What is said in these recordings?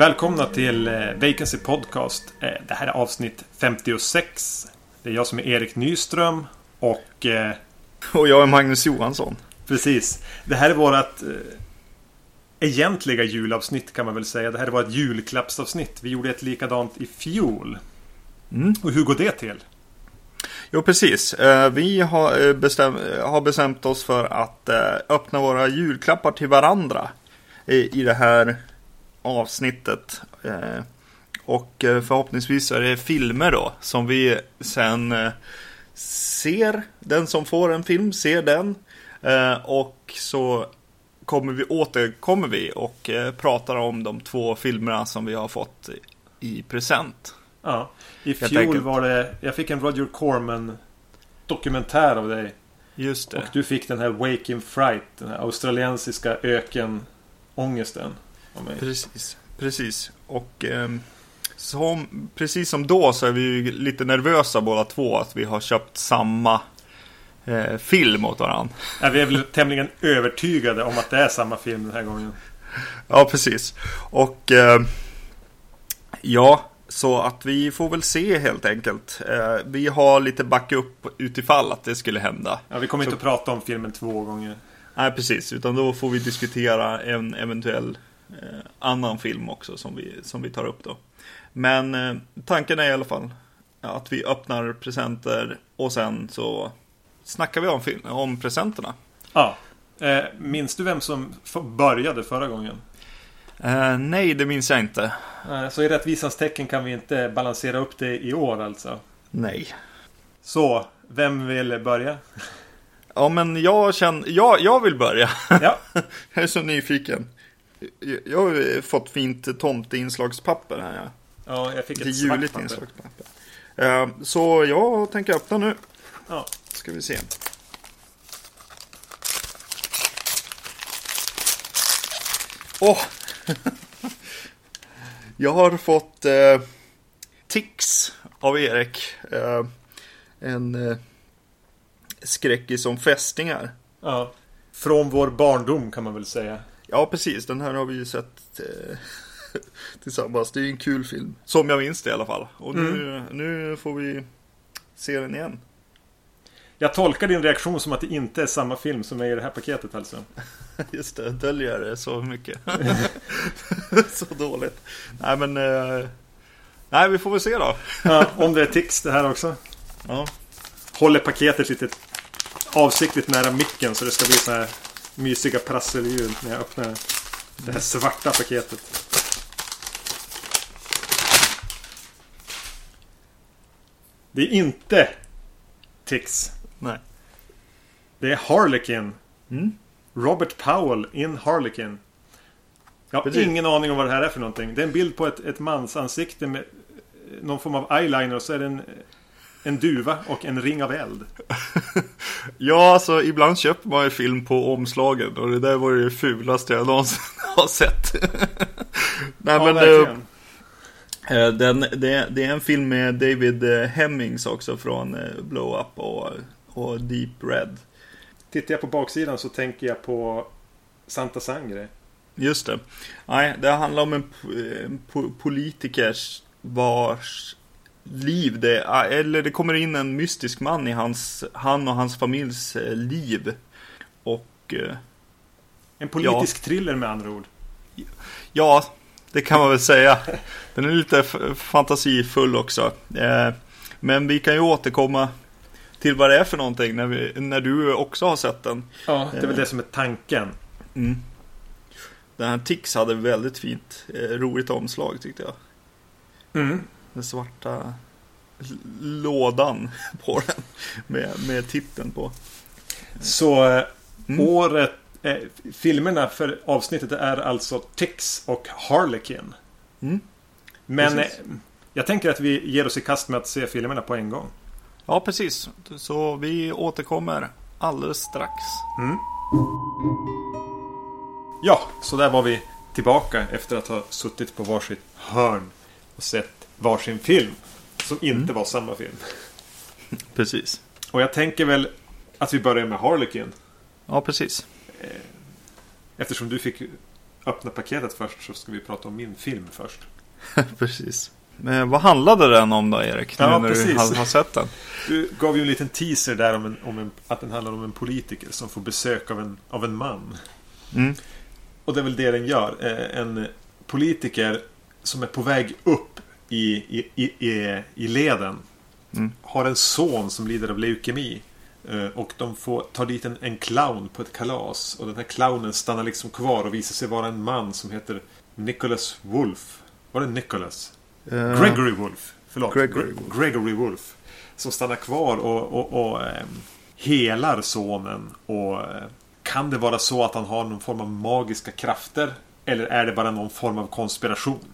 Välkomna till eh, Vacancy Podcast. Eh, det här är avsnitt 56. Det är jag som är Erik Nyström och... Eh, och jag är Magnus Johansson. Precis. Det här är vårt egentliga julavsnitt kan man väl säga. Det här är vårt julklappsavsnitt. Vi gjorde ett likadant i fjol. Mm. Och hur går det till? Jo, precis. Vi har, bestäm har bestämt oss för att öppna våra julklappar till varandra i det här avsnittet. Eh, och eh, förhoppningsvis är det filmer då som vi sen eh, ser. Den som får en film ser den. Och så kommer vi, återkommer vi och pratar om de två filmerna som vi har fått i present. Ja, i fjol var det, jag fick en Roger Corman dokumentär av dig. Just det. Och du fick den här Waking Fright, den här australiensiska ökenångesten. Precis, precis. Och eh, som, precis som då så är vi ju lite nervösa båda två att vi har köpt samma eh, film åt varandra. Ja, vi är väl tämligen övertygade om att det är samma film den här gången. Ja, precis. Och eh, ja, så att vi får väl se helt enkelt. Eh, vi har lite backup utifall att det skulle hända. Ja, vi kommer så... inte att prata om filmen två gånger. Nej, precis. Utan då får vi diskutera en eventuell Eh, annan film också som vi, som vi tar upp då. Men eh, tanken är i alla fall att vi öppnar presenter och sen så snackar vi om, film, om presenterna. Ja. Eh, minns du vem som började förra gången? Eh, nej, det minns jag inte. Eh, så i rättvisans tecken kan vi inte balansera upp det i år alltså? Nej. Så, vem vill börja? Ja, men jag känner... Jag, jag vill börja. Ja. jag är så nyfiken. Jag har fått fint tomteinslagspapper här. Ja, ja jag fick ett juligt inslagspapper. Uh, så jag tänker öppna nu. Ja. Ska vi se. Åh! Oh. jag har fått uh, Tix av Erik. Uh, en uh, skräckis om fästingar. Ja. Från vår barndom kan man väl säga. Ja, precis. Den här har vi ju sett eh, tillsammans. Det är ju en kul film. Som jag minns det i alla fall. Och nu, mm. nu får vi se den igen. Jag tolkar din reaktion som att det inte är samma film som är i det här paketet alltså. Just det, döljer det så mycket. så dåligt. Nej men... Eh... Nej, vi får väl se då. ja, om det är tics det här också. Ja. Håller paketet lite avsiktligt nära micken så det ska bli så här mysiga prasselljud när jag öppnar det här svarta paketet. Det är inte Tix. Nej. Det är Harlequin. Mm. Robert Powell in Harlequin. Jag har Precis. ingen aning om vad det här är för någonting. Det är en bild på ett, ett mansansikte med någon form av eyeliner och så är det en en duva och en ring av eld. ja, alltså ibland köper man ju film på omslagen och det där var det fulaste jag någonsin har sett. Nej, ja, men verkligen. Uh, den, det, det, är en film med David Hemmings också från Blow Up och, och Deep Red. Tittar jag på baksidan så tänker jag på Santa Sangre. Just det. Nej, det handlar om en, en politiker vars liv. Det, eller det kommer in en mystisk man i hans, han och hans familjs eh, liv. Och... Eh, en politisk ja. thriller med andra ord. Ja, det kan man väl säga. Den är lite fantasifull också. Eh, men vi kan ju återkomma till vad det är för någonting när, vi, när du också har sett den. Ja, det är väl det som är tanken. Mm. Den här Tix hade väldigt fint, roligt omslag tyckte jag. Mm den svarta lådan på den med, med titeln på. Så eh, mm. året, eh, filmerna för avsnittet är alltså Tix och Harlequin. Mm. Men eh, jag tänker att vi ger oss i kast med att se filmerna på en gång. Ja, precis. Så vi återkommer alldeles strax. Mm. Ja, så där var vi tillbaka efter att ha suttit på varsitt hörn och sett varsin film. Som inte Mm. var samma film. Precis. Och jag tänker väl att vi börjar med Harlequin. Ja, precis. Eftersom du fick öppna paketet först så ska vi prata om min film först. precis. Men vad handlade den om då, Erik? Nu Ja, när du precis. har, har sett den. Du gav ju en liten teaser där om, en, om en, att den handlar om en politiker som får besök av en, av en man. Mm. Och det är väl det den gör. Eh, En politiker som är på väg upp i, i, i, i, i leden. Mm. Har en son som lider av leukemi. Eh, Och de får ta dit en, en clown på ett kalas. Och den här clownen stannar liksom kvar och visar sig vara en man som heter Nicholas Wolf. Var det Nicholas? Eh, Gregory Wolf. Förlåt. Gregory Gre- Wolf. Gregory Wolf. Som stannar kvar och, och, och ehm, helar sonen. Och eh, kan det vara så att han har någon form av magiska krafter? Eller är det bara någon form av konspiration?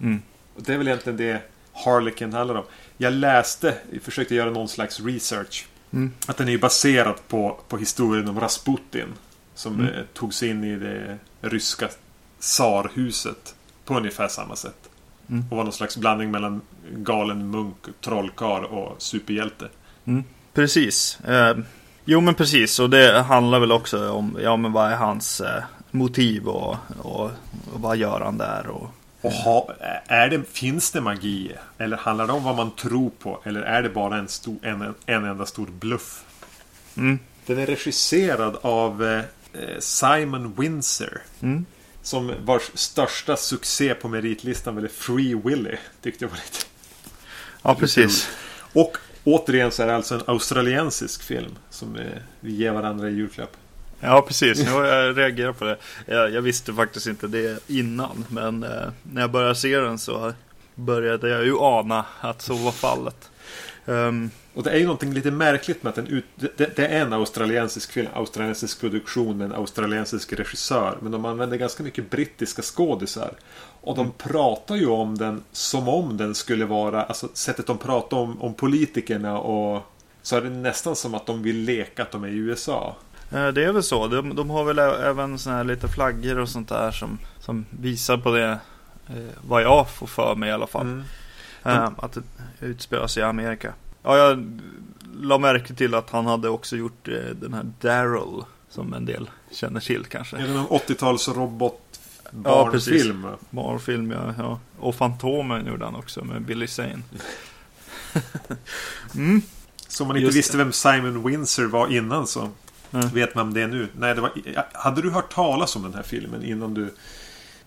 Mm. Och det är väl egentligen det Harlequin handlar om. Jag läste, jag försökte göra någon slags research. Mm. Att den är baserad på, på historien om Rasputin. Som Mm. eh, tog sig in i det ryska tsarhuset. På ungefär samma sätt. Mm. Och var någon slags blandning mellan galen munk, trollkarl och superhjälte. Mm. Precis. Eh, jo, men precis. Och det handlar väl också om, ja men vad är hans eh, motiv och, och, och vad gör han där och... Och ha, är det, finns det magi? Eller handlar det om vad man tror på? Eller är det bara en, stor, en, en enda stor bluff? Mm. Den är regisserad av eh, Simon Windsor. Mm. Som vars största succé på meritlistan väl är Free Willy. Tyckte jag var lite... Ja, precis. Och återigen så är det alltså en australiensisk film. Som eh, vi ger varandra i julklapp. Ja, precis. Jo, jag reagerar på det. Jag, jag visste faktiskt inte det innan. Men eh, när jag började se den så började jag ju ana att så var fallet. Ehm, Och det är ju någonting lite märkligt med att den ut, det, det är en australiensisk film, australiensisk produktion med en australiensisk regissör. Men de använder ganska mycket brittiska skådisar. Och de pratar ju om den som om den skulle vara, alltså sättet de pratar om, om politikerna och så är det nästan som att de vill leka att de är i USA. eh, det är väl så. De, de har väl även såna här lite flaggor och sånt där som, som visar på det. Eh, vad jag får för mig i alla fall. Mm. Eh, att det utspelar sig i Amerika. Ja, jag la märke till att han hade också gjort eh, den här Daryl. Som en del känner till kanske. Är det någon 80-tals Ja, robotbarnfilm? precis. Marvel-film, ja, ja. Och Fantomen gjorde han också med Billy Zane. mm. Så man inte Just visste vem Simon Windsor var innan så Mm. vet man det nu. Nej, det var, hade du hört talas om den här filmen innan du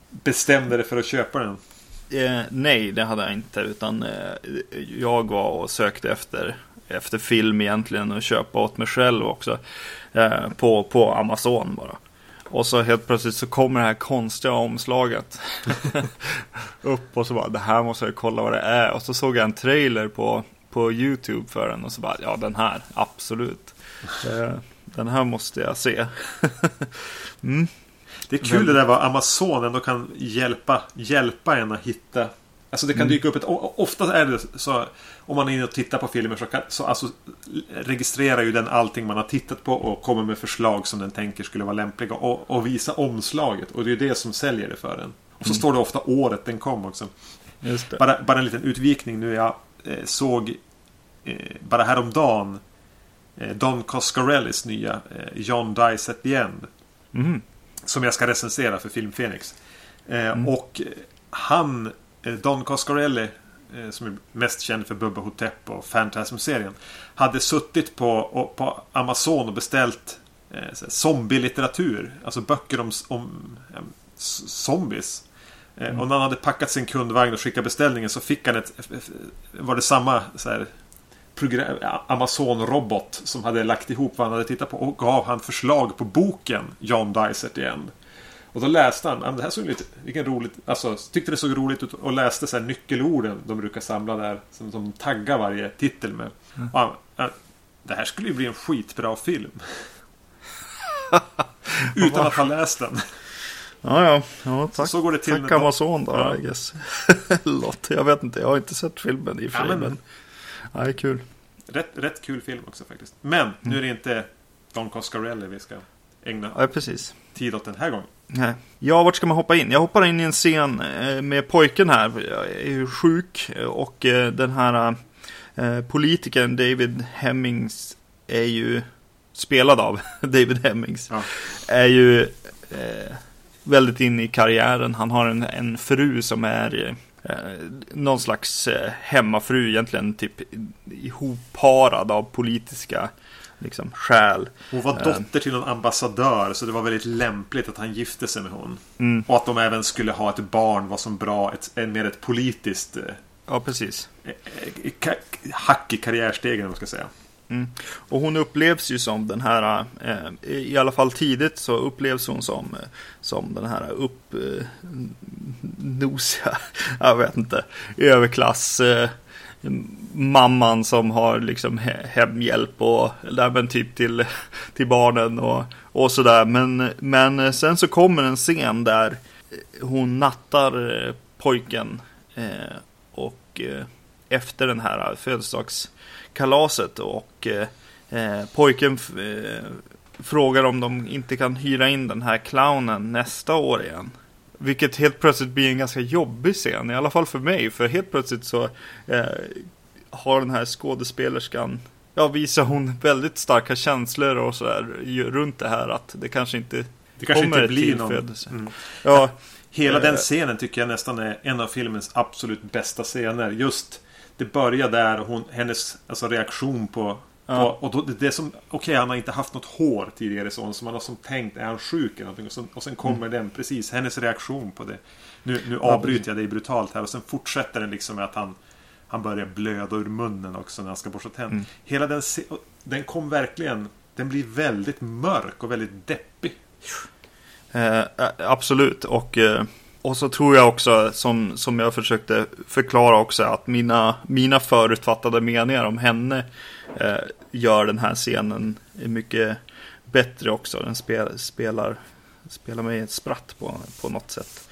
bestämde dig för att köpa den? Eh, nej, det hade jag inte. Utan eh, jag var och sökte efter, efter film egentligen och köpa åt mig själv också. Eh, på, på Amazon bara. Och så helt plötsligt så kommer det här konstiga omslaget. upp och så bara, det här måste jag kolla vad det är. Och så såg jag en trailer på, på YouTube för den och så bara, ja den här, absolut. Eh, den här måste jag se. mm. Det är kul det där vad Amazon ändå kan hjälpa, hjälpa en att hitta. Alltså det kan Mm. dyka upp ett... Ofta är det så... Om man är inne och tittar på filmer så, kan, så alltså, registrerar ju den allting man har tittat på och kommer med förslag som den tänker skulle vara lämpliga. Och, och visa omslaget. Och det är det som säljer det för en. Och så Mm. står det ofta året den kom också. Bara, bara en liten utvikning nu. Jag eh, såg eh, bara häromdagen eh, Don Coscarellis nya eh, John Dies at the End. Mm. Som jag ska recensera för Film Phoenix. Eh, Mm. Och han, eh, Don Coscarelli, eh, som är mest känd för Bubba Hotep och Phantasm-serien. Hade suttit på, på Amazon och beställt eh, zombielitteratur. Alltså böcker om, om eh, zombies. Mm. Och när han hade packat sin kundvagn och skickat beställningen så fick han ett... Var det samma så här, Amazon-robot som hade lagt ihop vad han hade tittat på och gav han förslag på boken John at the End. Och då läste han, "Ja, men det här såg lite, vilken roligt, alltså tyckte det såg roligt ut och läste så här nyckelorden de brukar samla där som de taggar varje titel med. Mm. Han, "Ja, det här skulle ju bli en skitbra film. Utan att ha läst den. Ja, ja. ja tack. Så går det till tack Amazon då, Ja. I guess. Lott. Jag vet inte, jag har inte sett filmen i och för Ja, sig, men- men... Nej, kul. Rätt, rätt kul film också faktiskt. Men nu är det inte Don Coscarelli vi ska ägna Ja, precis. tid åt den här gången. Nej. Ja, vart ska man hoppa in? Jag hoppar in i en scen eh, med pojken här. Jag är ju sjuk och eh, den här eh, politikern David Hemmings är ju spelad av David Hemmings. Ja. Är ju eh, väldigt inne i karriären. Han har en, en fru som är eh, någon slags eh, hemmafru egentligen, typ ihopparad av politiska liksom, skäl. Hon var dotter till någon ambassadör så det var väldigt lämpligt att han gifte sig med hon. Mm. Och att de även skulle ha ett barn var som bra, ett, mer ett politiskt Ja, precis. Hack i karriärstegen, om man ska säga. Mm. Och hon upplevs ju som den här, eh, i alla fall tidigt så upplevs hon som, eh, som den här uppnosiga, eh, jag vet inte, överklass eh, mamman som har liksom hemhjälp och även typ till, till barnen och, och sådär. Men, men sen så kommer en scen där hon nattar eh, pojken eh, och efter den här födelsedags kalaset och eh, eh, pojken eh, frågar om de inte kan hyra in den här clownen nästa år igen. Vilket helt plötsligt blir en ganska jobbig scen, i alla fall för mig. För helt plötsligt så eh, har den här skådespelerskan, ja visar hon väldigt starka känslor och sådär runt det här att det kanske inte det kanske kommer inte blir någon... Mm. Ja, Hela den scenen tycker jag nästan är en av filmens absolut bästa scener. Just det börjar där och hon, hennes alltså, reaktion på Ja. Och då, det som, okej okay, han har inte haft något hår tidigare så, så man har som tänkt, är han sjuk eller någonting? Och, så, och sen kommer mm. den, precis, hennes reaktion på det. Nu, nu avbryter jag dig brutalt här och sen fortsätter den liksom med att han Han börjar blöda ur munnen också när han ska borsta tänderna. Mm. Hela den, den kom verkligen, den blir väldigt mörk och väldigt deppig. Eh, absolut, och eh, och så tror jag också, som, som jag försökte förklara också, att mina, mina förutfattade meningar om henne eh, gör den här scenen mycket bättre också. Den spel, spelar, spelar mig ett spratt på, på något sätt.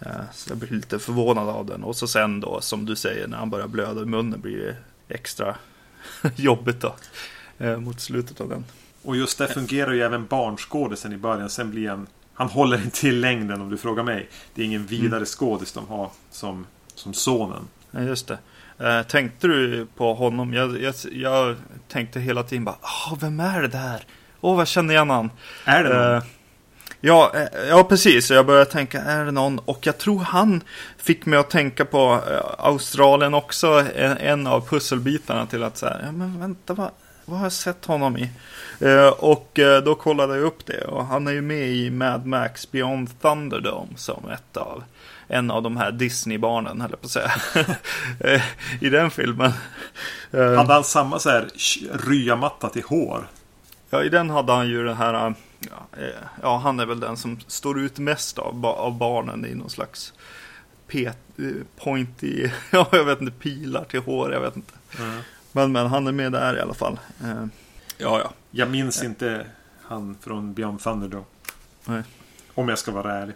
Eh, så jag blir lite förvånad av den. Och så sen då, som du säger, när han börjar blöda i munnen blir det extra jobbigt då. Eh, mot slutet av den. Och just det fungerar ju även barnskådisen i början. Sen blir han han håller inte till längden om du frågar mig. Det är ingen vidare mm. skådis de har som, som sonen. Ja, just det. Eh, tänkte du på honom? Jag, jag, jag tänkte hela tiden bara, oh, vem är det där? Åh, oh, vad känner jag någon? Är det någon? Eh, ja, eh, ja, precis. Jag började tänka, är det någon? Och jag tror han fick mig att tänka på eh, Australien också. En, en, av pusselbitarna till att säga, ja men vänta, vad, vad har jag sett honom i? Eh, och eh, då kollade jag upp det och han är ju med i Mad Max Beyond Thunderdome som ett av en av de här Disney-barnen, höll jag på att säga. Eh, I den filmen. Hade han samma så här ryamatta till hår? Ja, i den hade han ju den här, ja, han är väl den som står ut mest av, av barnen i någon slags pointy, ja, jag vet inte, pilar till hår, jag vet inte. Mm. Men, men han är med där i alla fall. Ja, ja. Jag minns inte han från Beyond Thunder då. Nej. Om jag ska vara ärlig.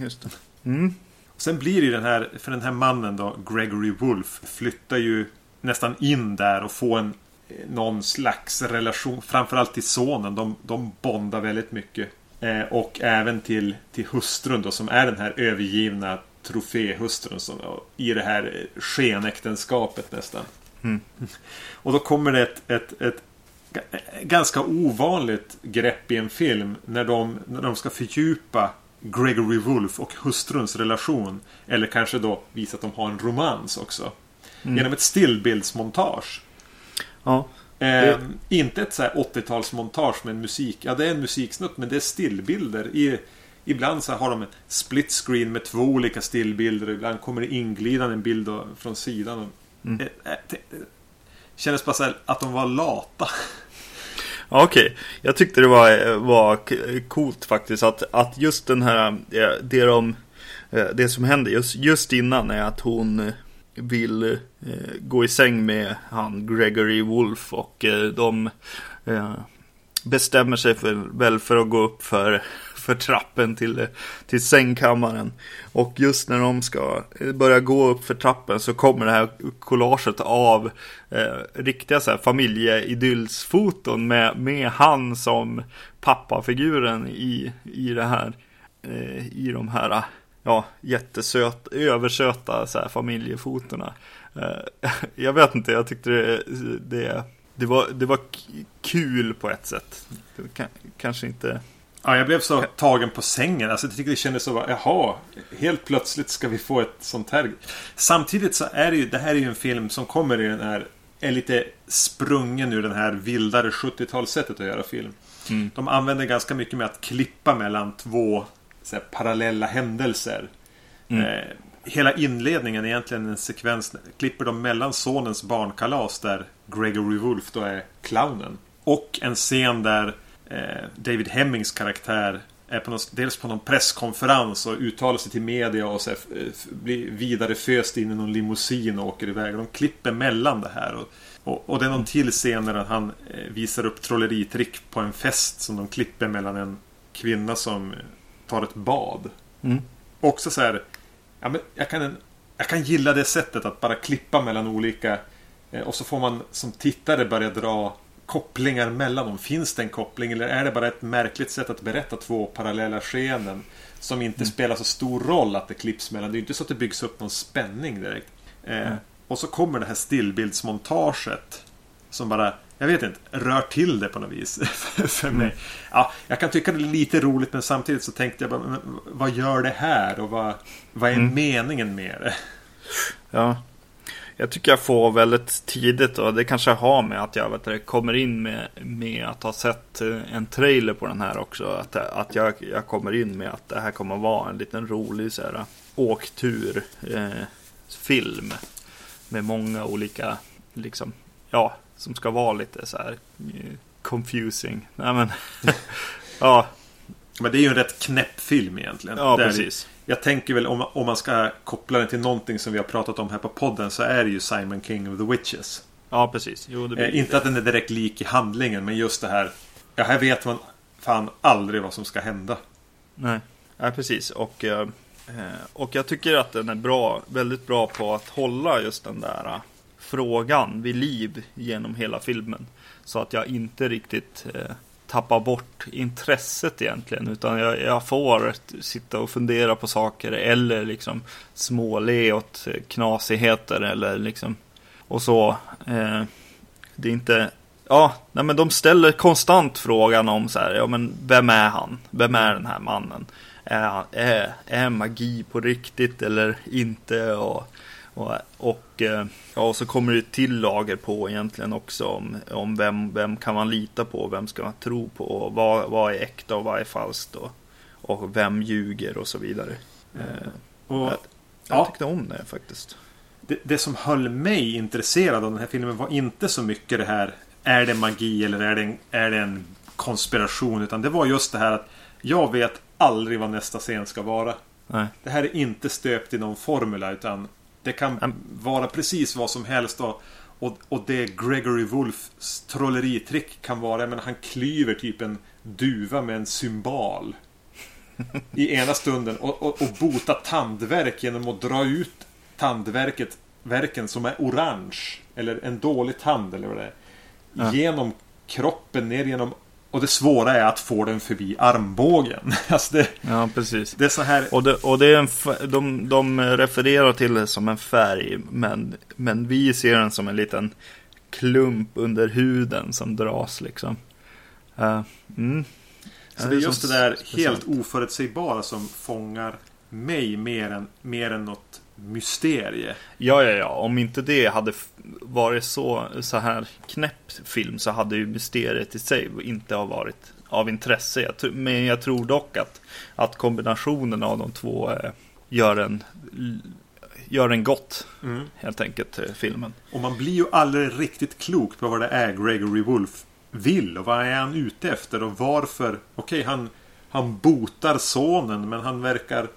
Just det. Mm. Sen blir det ju den här, för den här mannen då, Gregory Wolf, flyttar ju nästan in där och får en någon slags relation, framförallt till sonen. De, de bondar väldigt mycket. Eh, och även till, till hustrun då, som är den här övergivna troféhustrun som, i det här skenäktenskapet nästan. Mm. Och då kommer det ett, ett, ett ganska ovanligt grepp i en film när de, när de ska fördjupa Gregory Wolf och hustruns relation. Eller kanske då visa att de har en romans också. Mm. Genom ett stillbildsmontage. Ja. Eh, inte ett 80-talsmontage med musik. Ja, det är en musiksnutt men det är stillbilder. I, ibland så har de en split screen med två olika stillbilder. Ibland kommer det inglidande en bild från sidan. Mm. Eh, eh, kändes bara så att de var lata. Okej, okay. jag tyckte det var, var coolt faktiskt att, att just den här, eh, det, de, eh, det som händer just, just innan är att hon eh, vill eh, gå i säng med han Gregory Wolf och eh, de eh, bestämmer sig för, väl för att gå upp för, för trappen till, till sängkammaren. Och just när de ska börja gå upp för trappen så kommer det här collaget av eh, riktiga så här, familjeidyllsfoton med, med han som pappafiguren i, i det här, eh, i de här ja, jättesöta, översöta så här, familjefotona. Eh, jag vet inte, jag tyckte det, det, det, var, det var kul på ett sätt. Kanske inte... Ja, jag blev så tagen på sängen. Alltså, jag tyckte det kändes så, jaha, helt plötsligt ska vi få ett sånt här. Samtidigt så är det ju, det här är ju en film som kommer i den här, är lite sprungen ur den här vildare 70-talssättet att göra film. Mm. De använder ganska mycket med att klippa mellan två här, parallella händelser. Mm. Eh, hela inledningen är egentligen en sekvens. Klipper de mellan sonens barnkalas där Gregory Wolf då är clownen. Och en scen där David Hemmings karaktär är på någon, dels på någon presskonferens och uttalar sig till media och så här, blir vidare föst in i någon limousin och åker iväg. De klipper mellan det här. Och, och, och det är någon till scen när han eh, visar upp trolleritrick på en fest som de klipper mellan en kvinna som tar ett bad. Mm. Också så här. Ja, men jag, kan, jag kan gilla det sättet att bara klippa mellan olika. Eh, och så får man som tittare börja dra kopplingar mellan dem. Finns det en koppling eller är det bara ett märkligt sätt att berätta två parallella skeenden? Som inte mm. spelar så stor roll att det klipps mellan. Det är inte så att det byggs upp någon spänning direkt. Eh, mm. Och så kommer det här stillbildsmontaget. Som bara jag vet inte, rör till det på något vis för mig. Mm. Ja, jag kan tycka det är lite roligt men samtidigt så tänkte jag bara, vad gör det här och vad, vad är mm. meningen med det? Ja, jag tycker jag får väldigt tidigt och det kanske har med att jag vet kommer in med, med att ha sett eh, en trailer på den här också. Att, att jag, jag kommer in med att det här kommer vara en liten rolig så här, åktur eh, film. Med många olika, liksom, ja, som ska vara lite så här eh, confusing. Nej, men, ja. Men det är ju en rätt knäpp film egentligen. Ja, Där precis. Jag tänker väl om, om man ska koppla den till någonting som vi har pratat om här på podden så är det ju Simon King of the Witches. Ja, precis. Jo, eh, inte att den är direkt lik i handlingen, men just det här. Ja, här vet man fan aldrig vad som ska hända. Nej, ja, precis. Och, eh, och jag tycker att den är bra, väldigt bra på att hålla just den där frågan vid liv genom hela filmen. Så att jag inte riktigt eh, tappar bort intresset egentligen. Utan jag, jag, får sitta och fundera på saker eller liksom småle åt knasigheter eller liksom och så. Eh, det är inte Ja, nej men de ställer konstant frågan om så här, ja men vem är han? Vem är den här mannen? Är, är, är magi på riktigt eller inte? Och och, och, eh, ja, och så kommer det till lager på egentligen också om, om vem, vem kan man lita på, vem ska man tro på, och vad, vad är äkta och vad är falskt och, och vem ljuger och så vidare. Mm. Och, jag, jag ja. tyckte om det faktiskt. Det, det, som höll mig intresserad av den här filmen var inte så mycket det här Är det magi eller är det en, är det en konspiration? Utan det var just det här att Jag vet aldrig vad nästa scen ska vara. Nej. Det här är inte stöpt i någon formula utan det kan mm. vara precis vad som helst. Och, och, och det Gregory Wolfs trolleritrick kan vara, men han klyver typ en duva med en symbol. I ena stunden och, och, och bota tandverk genom att dra ut tandverket verken som är orange. Eller en dålig tand eller vad det är. Ja. Genom kroppen ner genom och det svåra är att få den förbi armbågen. Alltså det, ja, precis. Det är så här... Och, det, och det är en, de, de refererar till det som en färg, men, men vi ser den som en liten klump under huden som dras liksom. Uh, mm. Så det är just det där helt oförutsägbara som fångar mig mer än, mer än något mysterie. Ja, ja, ja. Om inte det hade varit så, så här knäpp film så hade ju mysteriet i sig inte ha varit av intresse. Men jag tror dock att, att kombinationen av de två eh, gör en gör en gott, mm. helt enkelt, eh, filmen. Och man blir ju aldrig riktigt klok på vad det är Gregory Wolf vill och vad är han ute efter och varför. Okej, okay, han, han botar sonen men han verkar...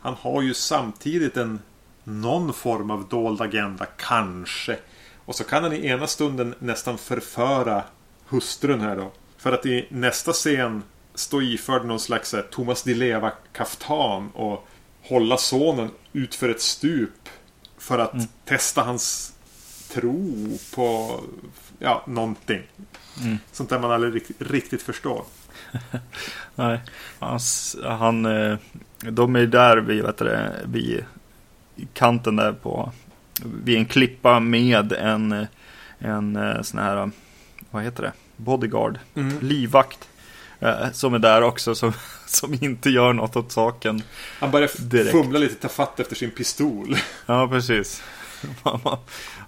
Han har ju samtidigt en någon form av dold agenda, kanske. Och så kan han i ena stunden nästan förföra hustrun här då. För att i nästa scen stå iförd någon slags här, Thomas Di Leva-kaftan och hålla sonen utför ett stup för att Mm. testa hans tro på ja, någonting. Mm. Sånt där man aldrig riktigt, förstår. Nej, hans, han, eh, de är där vid, vet det, vid kanten där på, vid en klippa med en, en eh, sån här, vad heter det, bodyguard, livvakt. eh, Som är där också, som, som inte gör något åt saken. Han börjar Direkt. fumla lite, ta fatt efter sin pistol. Ja, precis.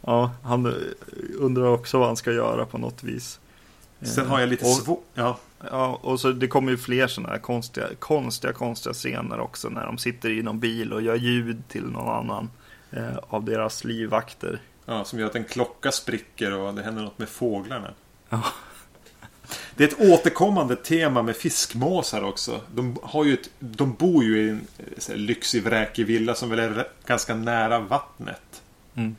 Ja, han undrar också vad han ska göra på något vis. Sen har jag lite svårt... Ja. Ja, och så det kommer ju fler sådana här konstiga, konstiga, konstiga scener också när de sitter i någon bil och gör ljud till någon annan eh, av deras livvakter. ja, som gör att en klocka spricker och det händer något med fåglarna. Ja. Det är ett återkommande tema med fiskmåsar också. De, har ju ett, de bor ju i en eh, lyxig vräkig villa som väl är ganska nära vattnet. Mm.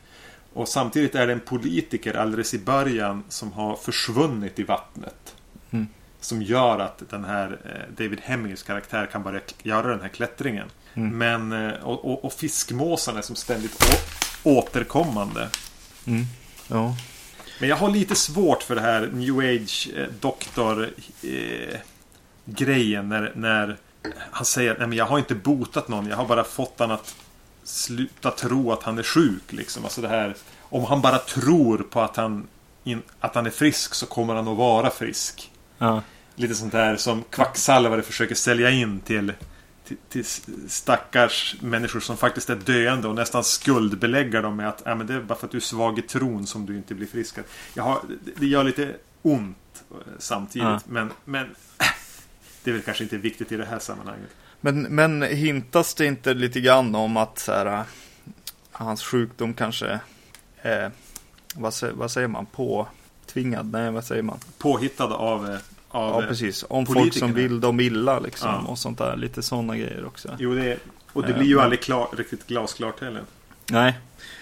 Och samtidigt är det en politiker alldeles i början som har försvunnit i vattnet. Mm. Som gör att den här eh, David Hemmings karaktär kan börja k- göra den här klättringen. Mm. Men, eh, och, och, och fiskmåsarna är som ständigt återkommande. Mm. Ja. Men jag har lite svårt för det här New Age eh, doktor grejen när, när han säger att jag har inte botat någon. Jag har bara fått han att sluta tro att han är sjuk. Liksom. Alltså det här, om han bara tror på att han, in, att han är frisk så kommer han att vara frisk. Ja. Lite sånt där som kvacksalvare försöker sälja in till, till, till stackars människor som faktiskt är döende och nästan skuldbelägger dem med att ja, men det är bara för att du är svag i tron som du inte blir friskare. Jag har, det- gör lite ont eh, samtidigt. Ja. Men, men det är väl kanske inte viktigt i det här sammanhanget. Men, men hintas det inte lite grann om att så här, äh, hans sjukdom kanske, eh, vad, vad säger man, påtvingad? Nej, vad säger man? Påhittad av, eh, av Ja, eh, precis. Om folk som vill dem illa liksom. Ja. Och sånt där. Lite sådana grejer också. Jo, det är, och det Eh, blir ju men- aldrig klar, riktigt glasklart heller. Nej.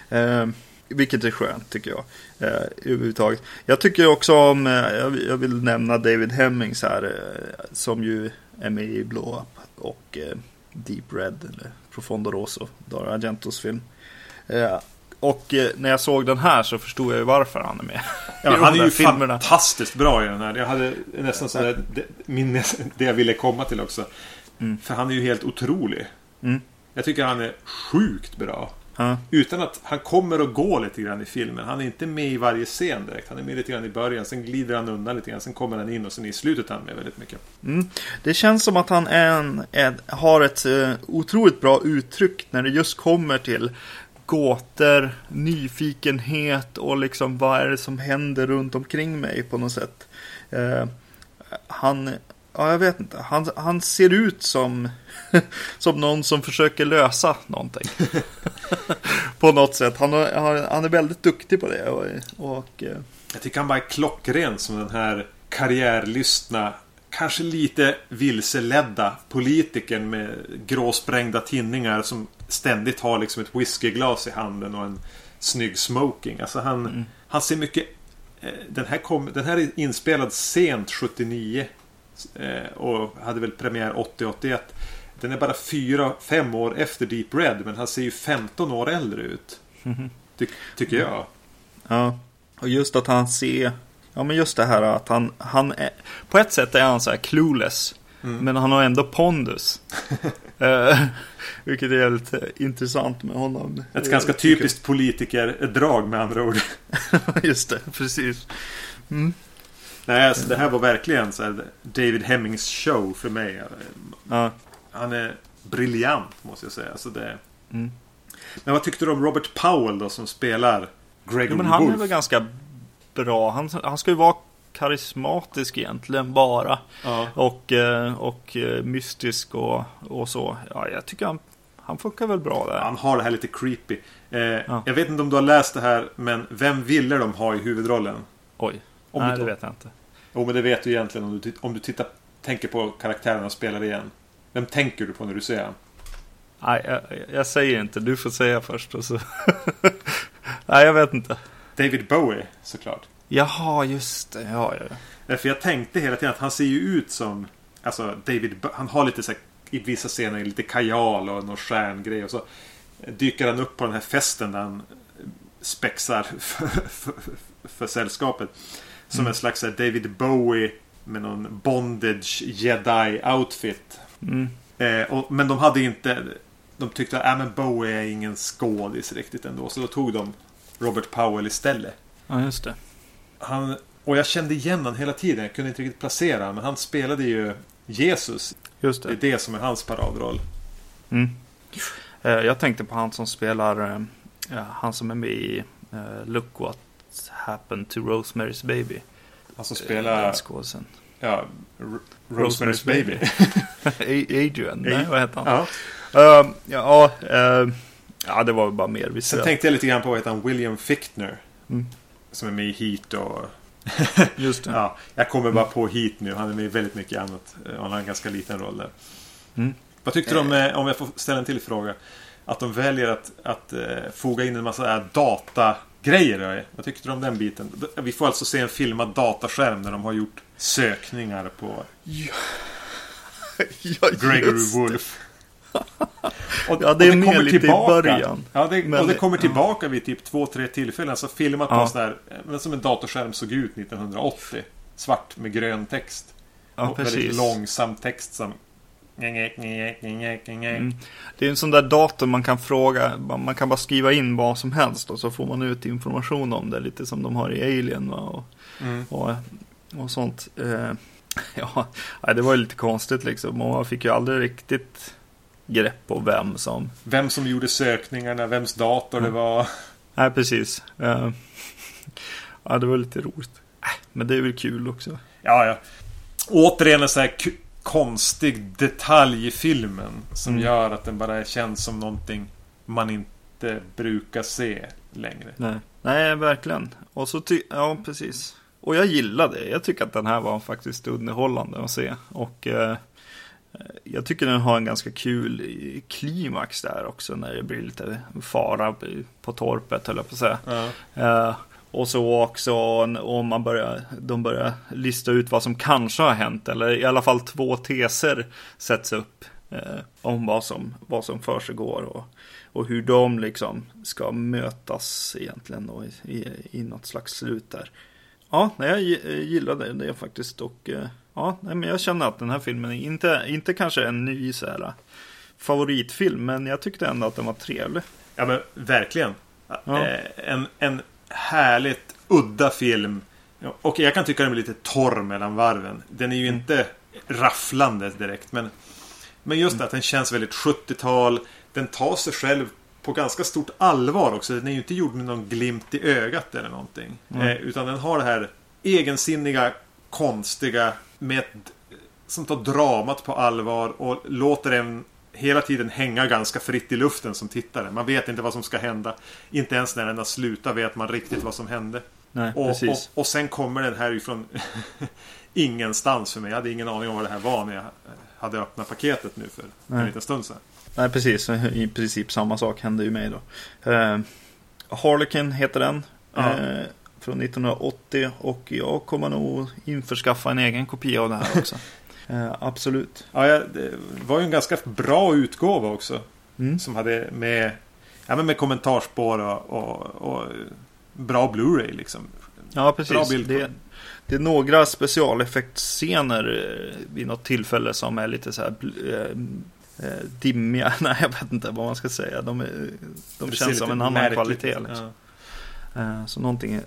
Eh, vilket är skönt tycker jag. Eh, överhuvudtaget. Jag tycker också om, eh, jag, vill- nämna David Hemmings här. Eh, som ju är med i Blow Up och eh, Deep Red. Eller Profondo Rosso. Dario Argentos film. Eh, och eh, när jag såg den här så förstod jag ju varför han är med. Ja, han är ju filmerna. fantastiskt bra i den här. Jag hade nästan sådär, det, min, det jag ville komma till också. Mm. För han är ju helt otrolig. Mm. Jag tycker han är sjukt bra. Ja, Utan att han kommer och går lite grann i filmen. Han är inte med i varje scen direkt. Han är med lite grann i början. Sen glider han undan lite grann. Sen kommer han in och sen i slutet är han med väldigt mycket. Mm. Det känns som att han är en, en, har ett eh, otroligt bra uttryck när det just kommer till gåtor, nyfikenhet och liksom vad är det som händer runt omkring mig på något sätt. Eh, han, ja jag vet inte, han, han ser ut som, som någon som försöker lösa någonting. på något sätt. Han, har, han, är väldigt duktig på det. Och, och eh, Jag tycker han bara är klockren som den här karriärlystna Kanske lite vilseledda politikern med gråsprängda tinningar som ständigt har liksom ett whiskyglas i handen och en snygg smoking. Alltså han, Mm. han ser mycket... eh, Den här, kom, den här är inspelad sent 79 eh, och hade väl premiär 80-81. Den är bara 4-5 år efter Deep Red men han ser ju 15 år äldre ut. Ty, tycker jag. Ja, och just att han ser, ja men just det här att han, han är, på ett sätt är han så här clueless, Mm. men han har ändå pondus. eh, vilket är jävligt eh, intressant med honom. Ett Eh, ganska typiskt politikerdrag med andra ord. just det, precis. Mm. Nej, alltså det här var verkligen så David Hemmings show för mig. Ja, Han är briljant måste jag säga. Alltså det... Mm. Men vad tyckte du om Robert Powell då som spelar Gregory ja, men han Wolf? är väl ganska bra. Han, han ska ju vara karismatisk egentligen bara. Ja. Och, eh, och eh, mystisk och, och så. Ja, jag tycker han, han funkar väl bra där. Han har det här lite creepy. Eh, Jag vet inte om du har läst det här, men vem ville de ha i huvudrollen? Oj, Om nej det vet jag inte. Jo, men det vet du egentligen om du, om du tittar, tänker på karaktären och spelar igen. Vem tänker du på när du ser han? Nej, jag, jag säger inte. Du får säga först. Och så. Nej, jag vet inte. David Bowie, såklart. Jaha, just det. Ja, ja. Därför jag tänkte hela tiden att han ser ju ut som... Alltså David, han har lite så här, i vissa scener lite kajal och någon stjärngrej. Och så dyker han upp på den här festen där han spexar för, för, för sällskapet. Som mm. en slags David Bowie med någon bondage jedi outfit. Mm. Eh, och, men de hade inte De tyckte att äh, Bowie är ingen skådis riktigt ändå. Så då tog de Robert Powell istället. Ja, just det. Han, och jag kände igen honom hela tiden. Jag kunde inte riktigt placera honom. Men han spelade ju Jesus. Just det. Det är det som är hans paradroll. Mm. Eh, jag tänkte på han som spelar, eh, han som är med i eh, Look What Happened to Rosemary's Baby. Han som spelar... Skådisen. Ja, Rosemary's, Baby. Adrian, nej vad heter han? Ja, uh, ja, uh, ja, det var bara mer visuellt. Sen tänkte jag lite grann på vad heter han, William Fichtner. Mm. Som är med i Heat och... Just det. ja, jag kommer bara på Heat nu. Han är med i väldigt mycket annat. Han har en ganska liten roll där. Mm. Vad tyckte du om, eh. om jag får ställa en till fråga? Att de väljer att, att foga in en massa datagrejer. Vad tyckte du om den biten? Vi får alltså se en filmad dataskärm där de har gjort sökningar på ja. ja, Gregory Wolf. Och, ja, det är och det kommer lite tillbaka. i början. Ja, det, men, och det kommer tillbaka ja. vid typ två, tre tillfällen. Alltså filmat ja. på sådär, som en datorskärm såg ut 1980. Svart med grön text. Ja, och precis. väldigt långsam text som Mm. Det är en sån där dator man kan fråga, man kan bara skriva in vad som helst och så får man ut information om det. Lite som de har i Alien? Och, mm. och, och sånt. Eh, ja, det var ju lite konstigt liksom. Och man fick ju aldrig riktigt grepp på vem som... Vem som gjorde sökningarna, vems dator mm. det var. Nej, precis. Uh, ja, det var lite roligt. Äh, men det är väl kul också. Ja, ja. Återigen en sån här konstig detalj i filmen. Som mm. gör att den bara känns som någonting man inte brukar se längre. Nej, Nej verkligen. Och så ty ja, precis. Och jag gillar det. Jag tycker att den här var faktiskt underhållande att se. Och eh, jag tycker den har en ganska kul klimax där också när det blir lite fara på torpet höll jag på att säga. Ja. Eh, och så också om man börjar, de börjar lista ut vad som kanske har hänt. Eller i alla fall två teser sätts upp eh, om vad som, vad som försiggår. Och, och hur de liksom ska mötas egentligen då i, i, i något slags slut där. Ja, jag gillade det faktiskt och eh, ja, men jag känner att den här filmen är inte, inte kanske en ny så här, favoritfilm, men jag tyckte ändå att den var trevlig. Ja, men verkligen. Ja. Eh, en, en härligt udda film. Och jag kan tycka den är lite torr mellan varven. Den är ju mm. inte rafflande direkt, men, men just mm. att den känns väldigt 70-tal. Den tar sig själv på ganska stort allvar också. Den är ju inte gjord med någon glimt i ögat eller någonting. Mm. Eh, utan den har det här egensinniga, konstiga med som tar dramat på allvar och låter en hela tiden hänga ganska fritt i luften som tittare. Man vet inte vad som ska hända. Inte ens när den har slutat vet man riktigt vad som hände. Nej, och, och, och, sen kommer den här ifrån ingenstans för mig. Jag hade ingen aning om vad det här var när jag hade öppnat paketet nu för Nej. en liten stund sedan. Nej, precis. I princip samma sak hände ju mig då. Uh, Harlequin heter den. Uh, från 1980 och jag kommer nog införskaffa en egen kopia av det här också. uh, absolut. Ja, det var ju en ganska bra utgåva också. Mm. Som hade med, ja, men med kommentarspår och, och, och bra Blu-ray liksom. Ja, precis. Det, det, är några specialeffektscener vid något tillfälle som är lite så här eh, dimmiga. Nej, jag vet inte vad man ska säga. De, är, de känns som en annan märkligt. kvalitet. Liksom. Ja. Eh, så någonting eh,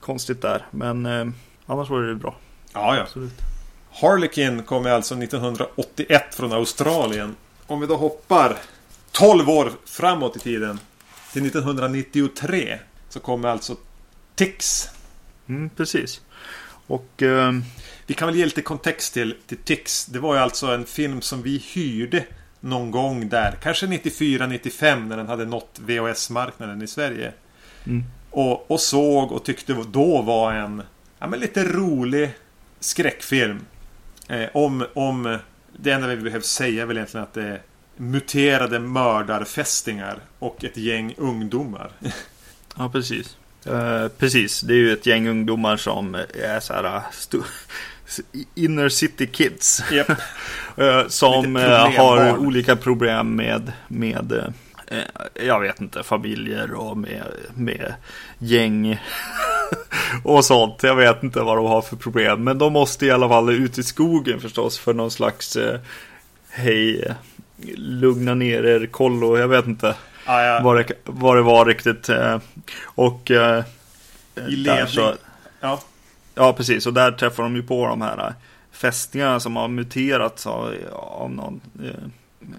konstigt där. Men eh, annars var det bra. Ja, ja. Absolut. Harlequin kom alltså 1981 från Australien. Om vi då hoppar 12 år framåt i tiden. Till 1993. Så kommer alltså Tix. Mm, precis. Och eh, vi kan väl ge lite kontext till, till Tix. Det var ju alltså en film som vi hyrde någon gång där. Kanske 94-95 när den hade nått VHS-marknaden i Sverige. Mm. Och, och, såg och tyckte då var en ja, men lite rolig skräckfilm. Eh, om, om det enda vi behöver säga är väl egentligen att det är muterade mördarfästingar och ett gäng ungdomar. Ja, precis. Uh, precis, det är ju ett gäng ungdomar som är så här Inner City Kids. Yep. Eh, som eh, har olika problem med, med jag vet inte, familjer och med, med gäng och sånt. Jag vet inte vad de har för problem. Men de måste i alla fall ut i skogen förstås för någon slags hej, lugna ner er, kollo, jag vet inte. Ah, ja. vad, det, vad det var riktigt. Och i ledning. Så, ja. ja, precis. Och där träffar de ju på de här äh, fästingarna som har muterats av, av, någon, eh,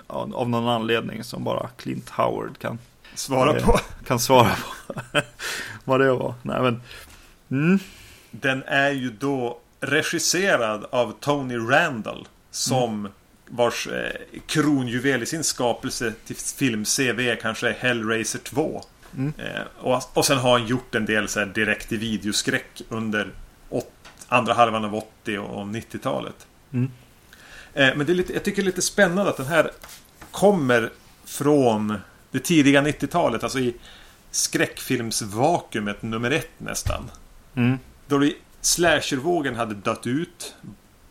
av någon anledning som bara Clint Howard kan svara eh, på. Kan svara på vad det var. Nej, men, mm. Den är ju då regisserad av Tony Randall som mm. vars eh, kronjuvel i sin skapelse till film-CV kanske är Hellraiser 2. Mm. Eh, och, och sen har han gjort en del så här, direkt i videoskräck under åt, andra halvan av 80 och 90-talet. Mm. Eh, men det är lite, jag tycker det är lite spännande att den här kommer från det tidiga 90-talet. Alltså i skräckfilmsvakuumet nummer ett nästan. Mm. Då slashervågen hade dött ut.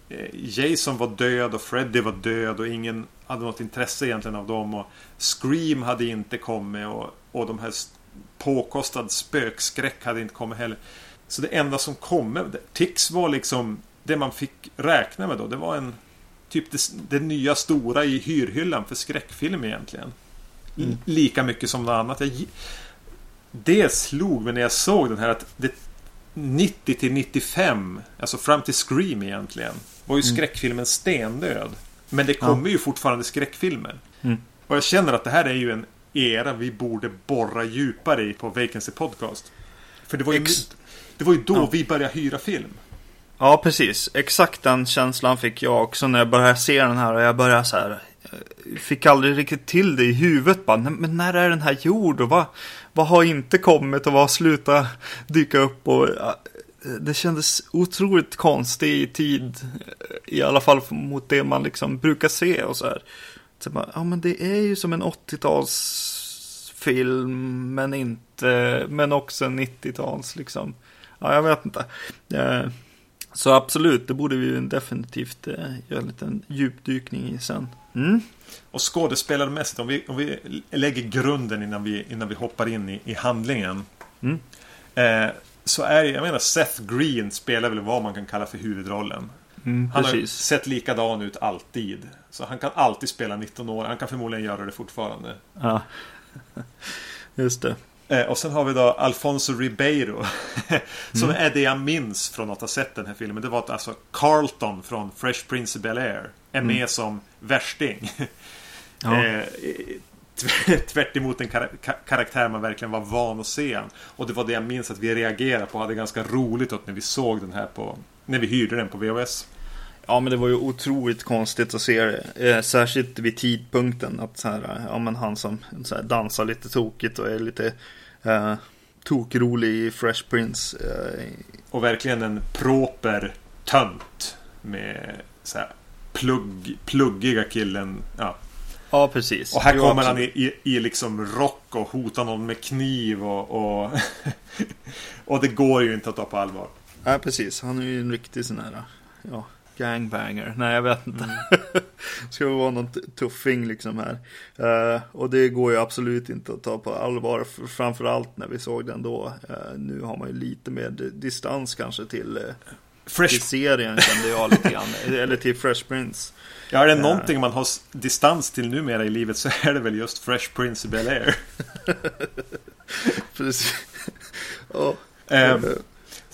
Eh, Jason var död och Freddy var död och ingen hade något intresse egentligen av dem. Och Scream hade inte kommit och, och de här påkostad spökskräck hade inte kommit heller. Så det enda som kom, Tix var liksom det man fick räkna med då. Det var en typ det, det nya stora i hyrhyllan för skräckfilm egentligen. Mm. Lika mycket som något annat. Jag, det slog mig när jag såg den här att det 90 till 95, alltså fram till Scream egentligen, var ju mm. skräckfilmen stendöd. Men det kommer ja. ju fortfarande skräckfilmer. Mm. Och jag känner att det här är ju en era vi borde borra djupare i på Vacancy Podcast. För det var ju, Ex det var ju då ja. vi började hyra film. Ja, precis. Exakt den känslan fick jag också när jag började se den här. Och jag började så här. Fick aldrig riktigt till det i huvudet. Bara, men när är den här gjord? Och vad, vad har inte kommit? Och vad har slutat dyka upp? Och, det kändes otroligt konstigt i tid. I alla fall mot det man liksom brukar se och så här. Så bara, ja men det är ju som en 80-talsfilm men inte, men också en 90-tals liksom. Ja, jag vet inte. Eh, så absolut, det borde vi definitivt eh, göra en liten djupdykning i sen. Mm. Och skådespelarmässigt, om vi, om vi lägger grunden innan vi, innan vi hoppar in i, i handlingen. Mm. Eh, så är jag menar Seth Green spelar väl vad man kan kalla för huvudrollen. Mm, han har sett likadan ut alltid. Så han kan alltid spela 19 år. Han kan förmodligen göra det fortfarande. Ja, just det. Eh, och sen har vi då Alfonso Ribeiro. som mm. är det jag minns från att ha sett den här filmen. Det var att alltså Carlton från Fresh Prince of Bel-Air är mm. med som värsting. Ja. eh, tvärt emot en kar karaktär man verkligen var van att se. Och det var det jag minns att vi reagerade på och hade ganska roligt åt när vi såg den här på När vi hyrde den på VHS. Ja men det var ju otroligt konstigt att se det. Eh, särskilt vid tidpunkten. Att så här, ja men han som så här, dansar lite tokigt och är lite eh, tokrolig i Fresh Prince. Eh. Och verkligen en proper tönt. Med så här plugg, pluggiga killen. Ja. Ja, precis. Och här kommer han i, i, i, liksom rock och hotar någon med kniv och... Och, och det går ju inte att ta på allvar. Ja, precis. Han är ju en riktig sån här... Ja, Gangbanger. Nej, jag vet inte. Mm. Ska vara någon tuffing liksom här. Uh, och det går ju absolut inte att ta på allvar. Framförallt när vi såg den då. Uh, nu har man ju lite mer distans kanske till, uh, Fresh... till serien kände jag lite grann. Eller till Fresh Prince. Ja, är det någonting man har distans till numera i livet så är det väl just Fresh Prince i Bel Air. Precis. oh. Um,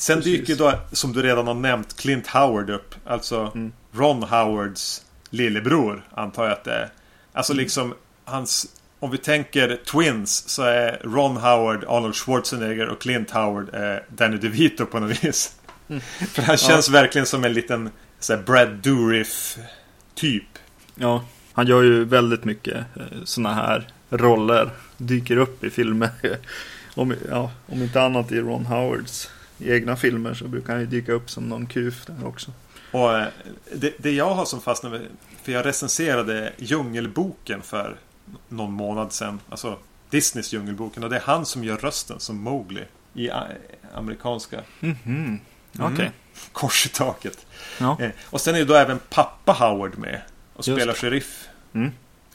Sen Precis. dyker då, som du redan har nämnt, Clint Howard upp. Alltså mm. Ron Howards lillebror, antar jag att det är. Alltså mm. liksom hans... Om vi tänker Twins så är Ron Howard Arnold Schwarzenegger och Clint Howard är Danny DeVito på något vis. Mm. För han känns ja. verkligen som en liten så här, Brad Dourif typ. Ja, han gör ju väldigt mycket eh, sådana här roller. Dyker upp i filmer. om, ja, om inte annat i Ron Howards i egna filmer så brukar han ju dyka upp som någon kuf där också. Och eh, det, det jag har som fastnat med, för jag recenserade Djungelboken för någon månad sedan. Alltså Disneys Djungelboken. Och det är han som gör rösten som Mowgli. I eh, amerikanska. Mhm. Mm -hmm. Okej. Okay. kors i taket. Ja. Eh, och sen är ju då även pappa Howard med. Och Just spelar sheriff. Mm.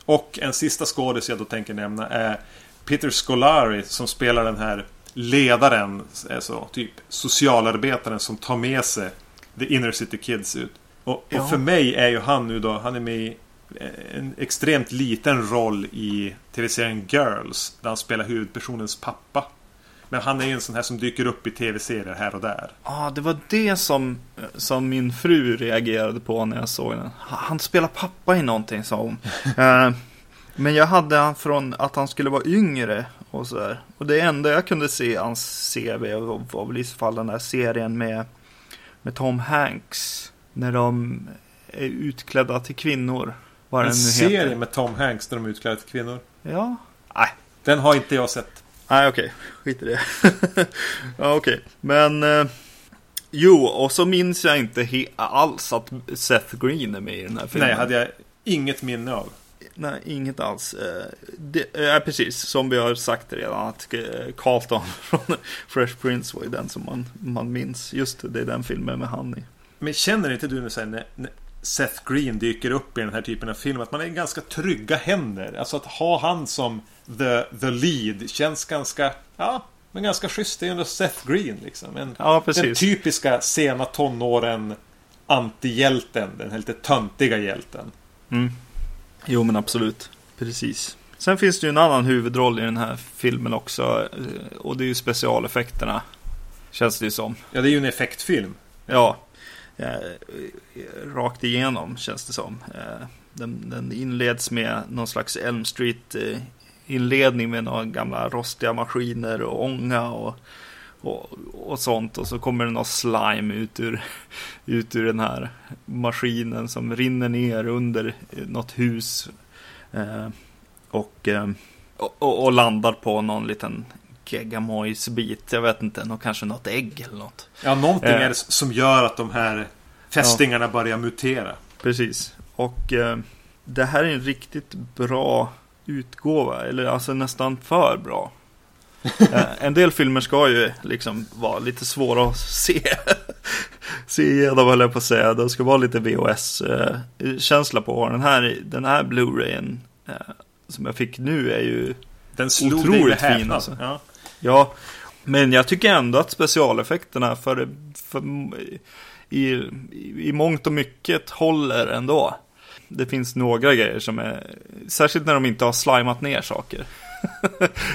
Och en sista skådis jag då tänker nämna är Peter Scolari som spelar den här ledaren, alltså typ socialarbetaren som tar med sig The Inner City Kids ut. Och, och Ja. för mig är ju han nu då, han är med i eh, en extremt liten roll i tv-serien Girls. Där han spelar huvudpersonens pappa. Men han är ju en sån här som dyker upp i tv-serier här och där. Ja, det var det som, som min fru reagerade på när jag såg den. Han spelar pappa i någonting, sa hon. Eh, Men jag hade han från att han skulle vara yngre och så där. Och det enda jag kunde se i hans CV var, var väl i så fall den där serien med, med Tom Hanks. När de är utklädda till kvinnor. Vad En den serie heter. med Tom Hanks där de är utklädda till kvinnor. Ja. Nej, Den har inte jag sett. Nej, okej. Skit i det. ja, okej. Men... Eh, jo, och så minns jag inte alls att Seth Green är med i den här filmen. Nej, hade jag inget minne av. Nej, inget alls. Eh, det, ja, precis. Som vi har sagt redan. Att eh, Carlton från Fresh Prince var ju den som man, man minns. Just det, det är den filmen med han i. Men känner inte du nu sen när, när Seth Green dyker upp i den här typen av film att man är i ganska trygga händer? Alltså att ha han som the, the lead känns ganska, ja, men ganska schysst. Det är ändå Seth Green liksom. En, Ja, den typiska sena tonåren antihjälten. Den här lite töntiga hjälten. Mm. Jo, men absolut. Precis. Sen finns det ju en annan huvudroll i den här filmen också. eh, Och det är ju specialeffekterna. Känns det ju som. Ja, det är ju en effektfilm. Ja, eh, rakt igenom känns det som. Eh, den, den inleds med någon slags Elm Street eh, inledning med några gamla rostiga maskiner och ånga och, och, och sånt. Och så kommer det någon slime ut ur, ut ur den här maskinen som rinner ner under något hus. Eh, och, eh, och, och, landar på någon liten geggamojsbit. Jag vet inte, någon, kanske något ägg eller något. Ja, någonting Eh. är det som gör att de här fästingarna börjar mutera. Precis. Och eh, det här är en riktigt bra utgåva. Eller alltså nästan för bra. Eh, en del filmer ska ju liksom vara lite svåra att se. se igenom höll jag på att säga. De ska vara lite VHS-känsla på. Den här, den här Blu-rayen eh, som jag fick nu är ju Den slog dig Otroligt med fin, alltså. Ja. Ja, men jag tycker ändå att specialeffekterna för, för i, i mångt och mycket håller ändå. Det finns några grejer som är, särskilt när de inte har slimat ner saker.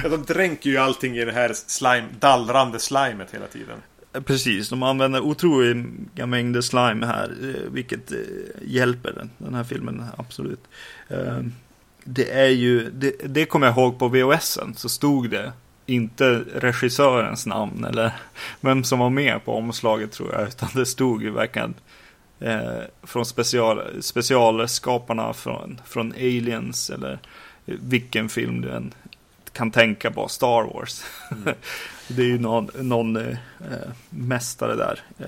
De dränker ju allting i det här slime, dallrande slimet hela tiden. Precis, de använder otroliga mängder slime här, eh, vilket eh, hjälper den, den här filmen, absolut. Ehm, det är ju, det, det kommer jag ihåg på VHSen, så stod det inte regissörens namn eller vem som var med på omslaget tror jag, utan det stod ju verkligen eh, från special, specialskaparna från, från Aliens eller eh, vilken film du än kan tänka på, Star Wars. det är ju någon, någon eh, mästare där eh,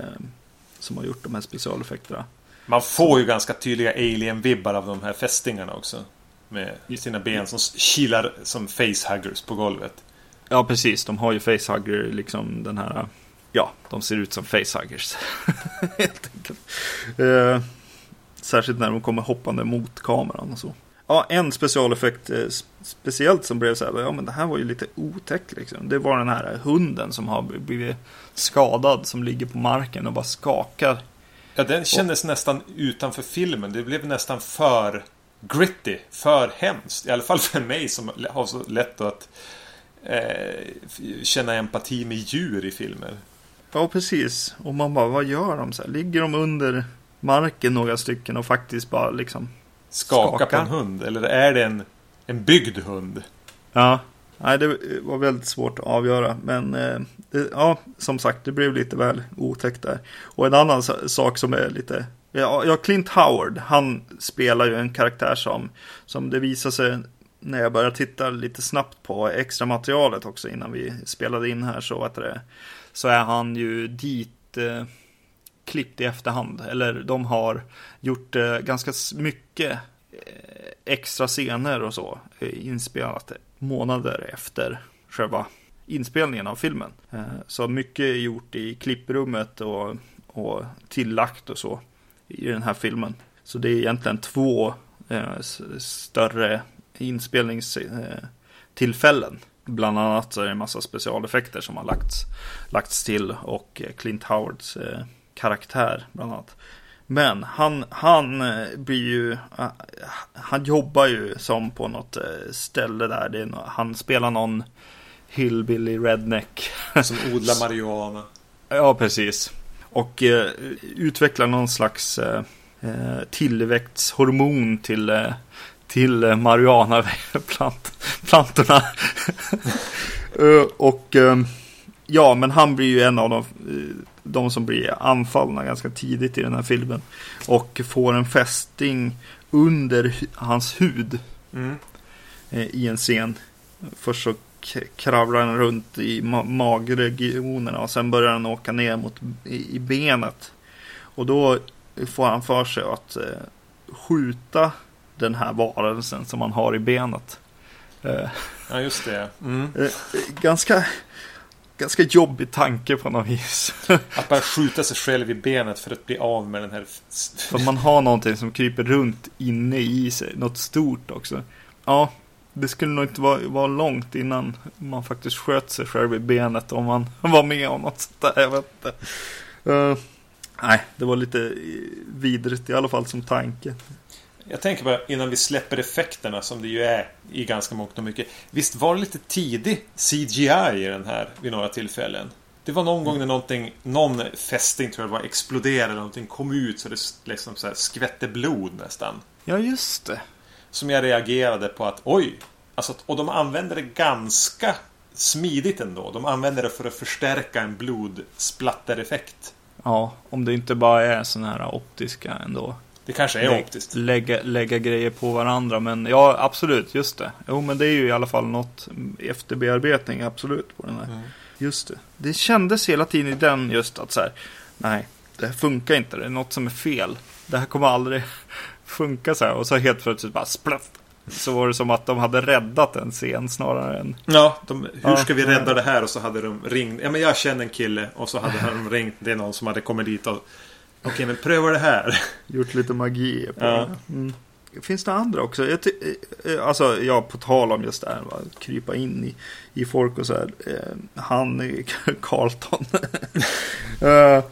som har gjort de här specialeffekterna. Man får ju ganska tydliga alien-vibbar av de här fästingarna också. Med sina ben som kilar som facehuggers på golvet. Ja, precis. De har ju facehugger, liksom den här... Ja, de ser ut som facehuggers. Helt enkelt. Eh, särskilt när de kommer hoppande mot kameran och så. Ja, en specialeffekt eh, speciellt som blev så här, ja men det här var ju lite otäckt liksom. Det var den här hunden som har blivit skadad, som ligger på marken och bara skakar. Ja, den kändes nästan utanför filmen. Det blev nästan för gritty. För hemskt. I alla fall för mig som har så lätt att eh, känna empati med djur i filmer. Ja, precis. Och man bara, vad gör de? Så här, ligger de under marken några stycken och faktiskt bara liksom Skaka Skaka. på en hund. Eller är det en, en byggd hund? Ja, nej, det var väldigt svårt att avgöra. Men eh, det, ja, som sagt, det blev lite väl otäckt där. Och en annan sa- sak som är lite... Ja, ja, Clint Howard, han spelar ju en karaktär som, som det visar sig när jag började titta lite snabbt på extra materialet också innan vi spelade in här så, vet det, så är han ju dit eh, klippt i efterhand. Eller de har gjort eh, ganska mycket eh, extra scener och så eh, inspelat månader efter själva inspelningen av filmen. Eh, Så mycket är gjort i klipprummet och, och tillagt och så i den här filmen. Så det är egentligen två eh, större inspelningstillfällen. Eh, Bland annat så är det en massa specialeffekter som har lagts, lagts till och Clint Howards eh, karaktär bland annat. Men han, han eh, blir ju, eh, han jobbar ju som på något eh, ställe där. Det är, han spelar någon hillbilly redneck. Som odlar marijuana. ja, precis. Och eh, utvecklar någon slags eh, tillväxthormon till, eh, till eh, marijuanaplantorna. och ja, men han blir ju en av de de som blir anfallna ganska tidigt i den här filmen. Och får en fästing under hans hud. Mm. Eh, I en scen. Först så kravlar han runt i ma magregionerna och sen börjar han åka ner mot i, i benet. Och då får han för sig att eh, skjuta den här varelsen som han har i benet. Eh, ja, just det. Mm. Eh, ganska ganska jobbig tanke på något vis. Att bara skjuta sig själv i benet för att bli av med den här... För man har någonting som kryper runt inne i sig. Något stort också. Ja, det skulle nog inte vara, vara långt innan man faktiskt sköt sig själv i benet om man var med om något sånt där. Jag vet inte. Uh, nej, det var lite vidrigt i alla fall som tanke. Jag tänker bara innan vi släpper effekterna som det ju är i ganska mångt och mycket. Visst var det lite tidig CGI i den här vid några tillfällen? Det var någon gång när någonting, någon fästing tror jag var exploderade eller någonting kom ut så det liksom så här skvätte blod nästan. Ja, just det. Som jag reagerade på att oj! Alltså, och de använde det ganska smidigt ändå. De använder det för att förstärka en blodsplattereffekt. Ja, om det inte bara är sådana här optiska ändå. Det kanske är Lä optiskt. Lägga, lägga grejer på varandra. Men ja, absolut. Just det. Jo, men det är ju i alla fall något efterbearbetning. Absolut. på den här. Mm. Just det. Det kändes hela tiden i den just att så här. Nej, det här funkar inte. Det är något som är fel. Det här kommer aldrig funka så här. Och så helt plötsligt bara splatt. Så var det som att de hade räddat en scen snarare än... Ja, de, hur ska vi rädda det här? Och så hade de ringt. Ja, men jag känner en kille. Och så hade de ringt. Det är någon som hade kommit dit och Okej, men pröva det här. Gjort lite magi på ja. det. Mm. Finns det andra också? Jag eh, eh, alltså, ja, på tal om just det här, va? krypa in i, i folk och så här. Eh, han, Carlton,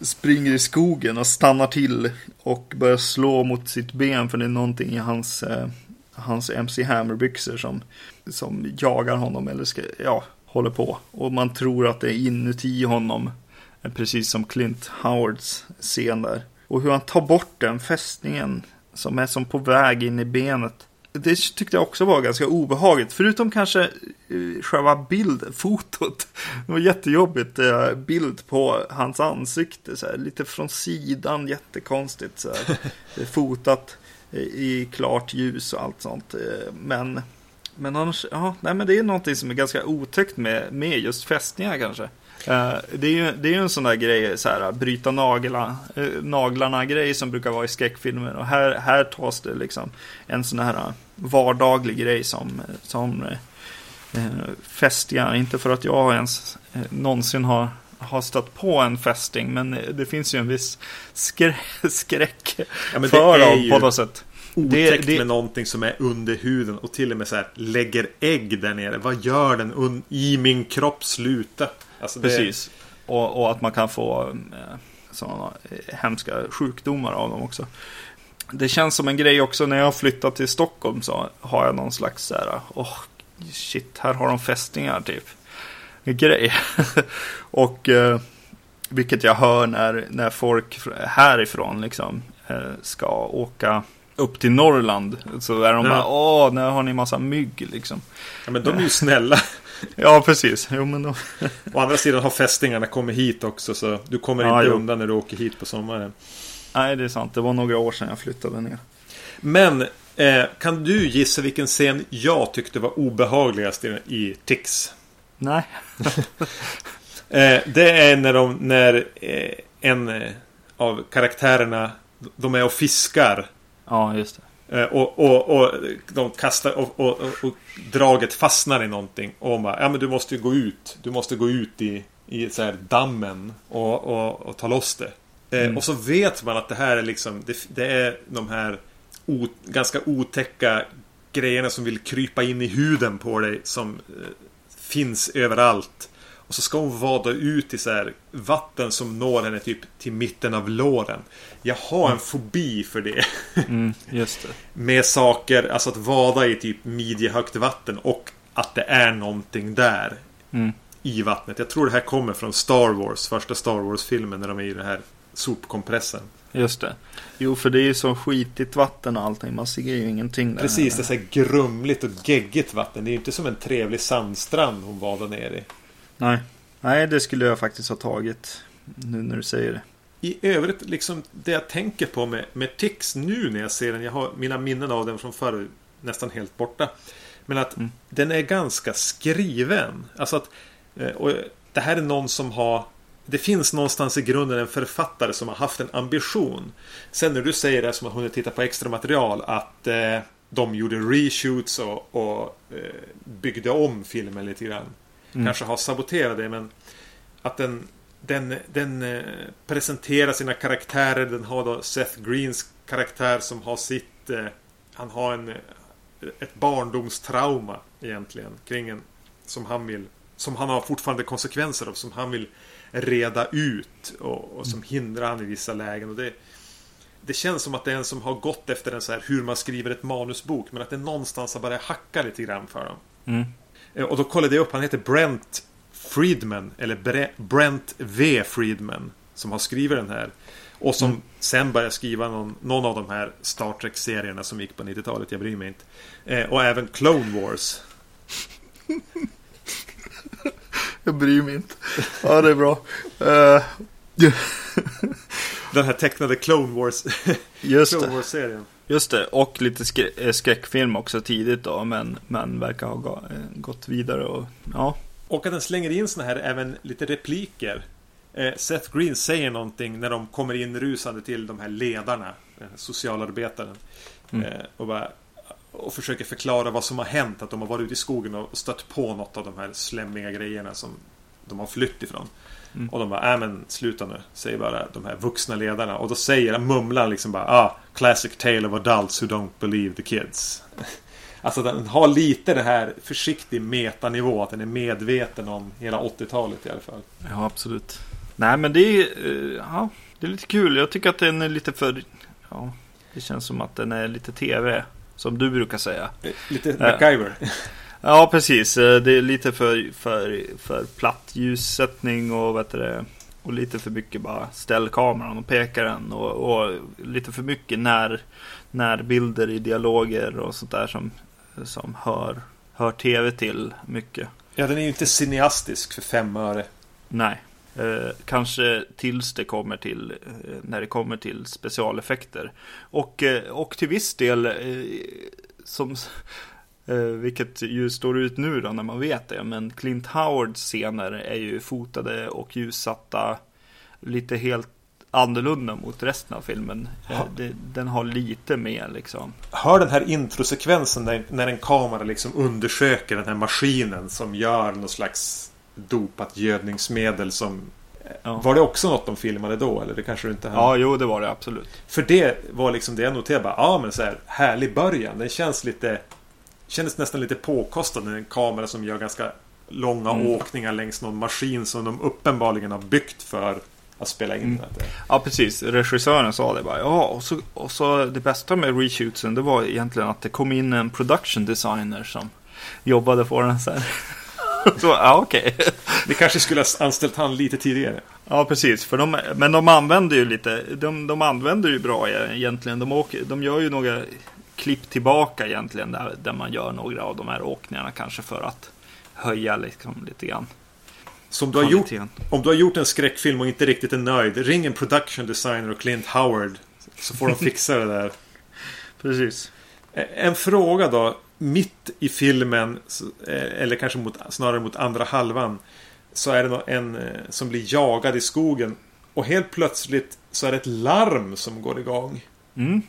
springer i skogen och stannar till och börjar slå mot sitt ben för det är någonting i hans, hans MC Hammer-byxor som, som jagar honom eller ska, ja, håller på. Och man tror att det är inuti honom Precis som Clint Howards scen där. Och hur han tar bort den fästningen som är som på väg in i benet. Det tyckte jag också var ganska obehagligt. Förutom kanske eh, själva bildfotot. Det var jättejobbigt. Eh, bild på hans ansikte. Så här, lite från sidan. Jättekonstigt. Så här. fotat eh, i klart ljus och allt sånt. Men, men annars, ja, nej, men det är någonting som är ganska otäckt med, med just fästningar kanske. Uh, det är ju det är en sån där grej, så här, bryta nagla, uh, naglarna grej som brukar vara i skräckfilmer. Och här, här tas det liksom en sån här vardaglig grej som, som uh, fästingar. Inte för att jag ens uh, någonsin har, har stött på en fästing. Men det finns ju en viss skrä skräck ja, för dem på något sätt. Otäckt det, med någonting som är under huden och till och med så här lägger ägg där nere. Vad gör den i min kropp? Sluta. Alltså Precis. Det... Och, och, att man kan få eh, sådana eh, hemska sjukdomar av dem också. Det känns som en grej också när jag flyttat till Stockholm så har jag någon slags så här, oh, shit, här har de fästingar typ. Grej. och eh, vilket jag hör när, när folk härifrån liksom eh, ska åka upp till Norrland. Så är de ja. bara, åh, nu har ni massa mygg liksom. Ja, men de är ju snälla. ja, precis. Jo, men då... Å andra sidan har fästingarna kommit hit också. Så du kommer ja, inte jo. undan när du åker hit på sommaren. Nej, det är sant. Det var några år sedan jag flyttade ner. Men eh, kan du gissa vilken scen jag tyckte var obehagligast i, i Tix? Nej. eh, det är när, de, när eh, en eh, av karaktärerna de är och fiskar. Ja, just det. Eh, och, och, och de kastar och, och, och, draget fastnar i någonting. Och man ja men du måste gå ut. Du måste gå ut i, i så här dammen och, och, och ta loss det. Eh, Mm. Och så vet man att det här är liksom Det, det är de här o, ganska otäcka grejerna som vill krypa in i huden på dig som eh, finns överallt. Och så ska hon vada ut i så här vatten som når henne typ till mitten av låren. Jag har en fobi för det. Mm, just det. Med saker, alltså att vada i typ midjehögt vatten och att det är någonting där. Mm. I vattnet. Jag tror det här kommer från Star Wars, första Star Wars-filmen när de är i den här sopkompressen. Just det. Jo, för det är ju så skitigt vatten och allting. Man ser ju ingenting där. Precis, det är så här grumligt och geggigt vatten. Det är ju inte som en trevlig sandstrand hon vadar ner i. Nej. Nej, det skulle jag faktiskt ha tagit. Nu när du säger det. I övrigt, liksom det jag tänker på med, med Tix nu när jag ser den. Jag har mina minnen av den från förr nästan helt borta. Men att Mm. den är ganska skriven. Alltså att eh, och det här är någon som har det finns någonstans i grunden en författare som har haft en ambition. Sen när du säger det som att hon tittar på extra material att eh, de gjorde reshoots och, och eh, byggde om filmen lite grann. Mm. Kanske har saboterat det men att den, den, den eh, presenterar sina karaktärer. Den har då Seth Greens karaktär som har sitt... Eh, han har en, eh, ett barndomstrauma egentligen kring en som han vill som han har fortfarande konsekvenser av som han vill reda ut och, och som hindrar han i vissa lägen. Och det, det känns som att det är en som har gått efter en så här hur man skriver ett manusbok men att det någonstans har börjat hacka lite grann för dem. Mm. Eh, Och då kollade jag upp, han heter Brent Friedman, eller Bre- Brent V. Friedman, som har skrivit den här. Och som Mm. sen började skriva någon, någon av de här Star Trek-serierna som gick på 90-talet, jag bryr mig inte. Eh, och även Clone Wars. Jag bryr mig inte. Ja, det är bra. Eh, Den här tecknade Clone Wars just Clone. Wars-serien. Just det. Och lite eh, skräckfilm också tidigt då. Men, men verkar ha eh, gått vidare och ja. Och att den slänger in såna här även lite repliker. Eh, Seth Green säger någonting när de kommer in rusande till de här ledarna. Socialarbetaren. Mm. Och, bara, och försöker förklara vad som har hänt. Att de har varit ute i skogen och stött på något av de här slemmiga grejerna som de har flytt ifrån. Mm. Och de bara, äh men sluta nu. Säger bara de här vuxna ledarna. Och då säger mumlar liksom bara, ah, classic tale of adults who don't believe the kids. Alltså den har lite det här försiktig metanivå. Att den är medveten om hela 80-talet i alla fall. Ja, absolut. Nej, men det är, eh, ja, det är lite kul. Jag tycker att den är lite för... Ja, det känns som att den är lite tv. Som du brukar säga. Eh, Lite MacGyver. Ja, precis. Eh, Det är lite för, för, för platt ljussättning och, vet det, och lite för mycket bara ställ kameran och peka den. Och, och lite för mycket när, närbilder i dialoger och sånt där som, som hör, hör tv till mycket. Ja, den är ju inte cineastisk för fem öre. Nej. Eh, kanske tills det kommer till eh, när det kommer till specialeffekter. Och, eh, och till viss del eh, som eh, vilket ju står ut nu då när man vet det. Men Clint Howards scener är ju fotade och ljussatta lite helt annorlunda mot resten av filmen. Eh, det, den har lite mer liksom. Hör den här introsekvensen när, när en kamera liksom undersöker den här maskinen som gör någon slags dopat gödningsmedel som... Ja. Var det också något de filmade då? Eller det kanske inte hade? Ja, jo det var det absolut. För det var liksom det jag noterade. Bara, ja men så här, härlig början. Den känns lite... Kändes nästan lite påkostad. En kamera som gör ganska långa Mm. åkningar längs någon maskin som de uppenbarligen har byggt för att spela in. Mm. Ja, precis. Regissören sa det bara. Ja, och så, och så det bästa med reshootsen, det var egentligen att det kom in en production designer som jobbade på den här. så, ja, okej. Vi kanske skulle ha anställt han lite tidigare. Ja, precis. För de, men de använder ju lite, de, de använder ju bra egentligen. De, åker, de gör ju några klipp tillbaka egentligen där, där man gör några av de här åkningarna kanske för att höja liksom lite grann. Som du har gjort, om du har gjort en skräckfilm och inte riktigt är nöjd. Ring en production designer och Clint Howard. Så får de fixa det där. Precis. En fråga då. Mitt i filmen, eh, eller kanske mot, snarare mot andra halvan. Så är det en eh, som blir jagad i skogen. Och helt plötsligt så är det ett larm som går igång. Mm.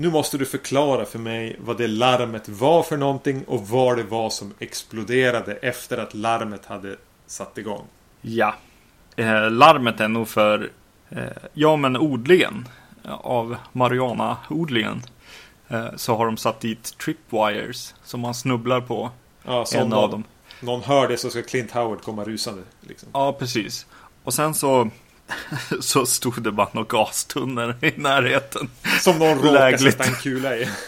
Nu måste du förklara för mig vad det larmet var för någonting och vad det var som exploderade efter att larmet hade satt igång. Ja. eh, larmet är nog för, eh, ja men odlingen av marijuana-odlingen. Eh, så har de satt dit tripwires som man snubblar på. Ja, en om av någon, dem. någon hör det så ska Clint Howard komma rusande. Liksom. Ja, precis. Och sen så, så stod det bara några gastunnor i närheten. Som någon Lägligt. sätta en kula i.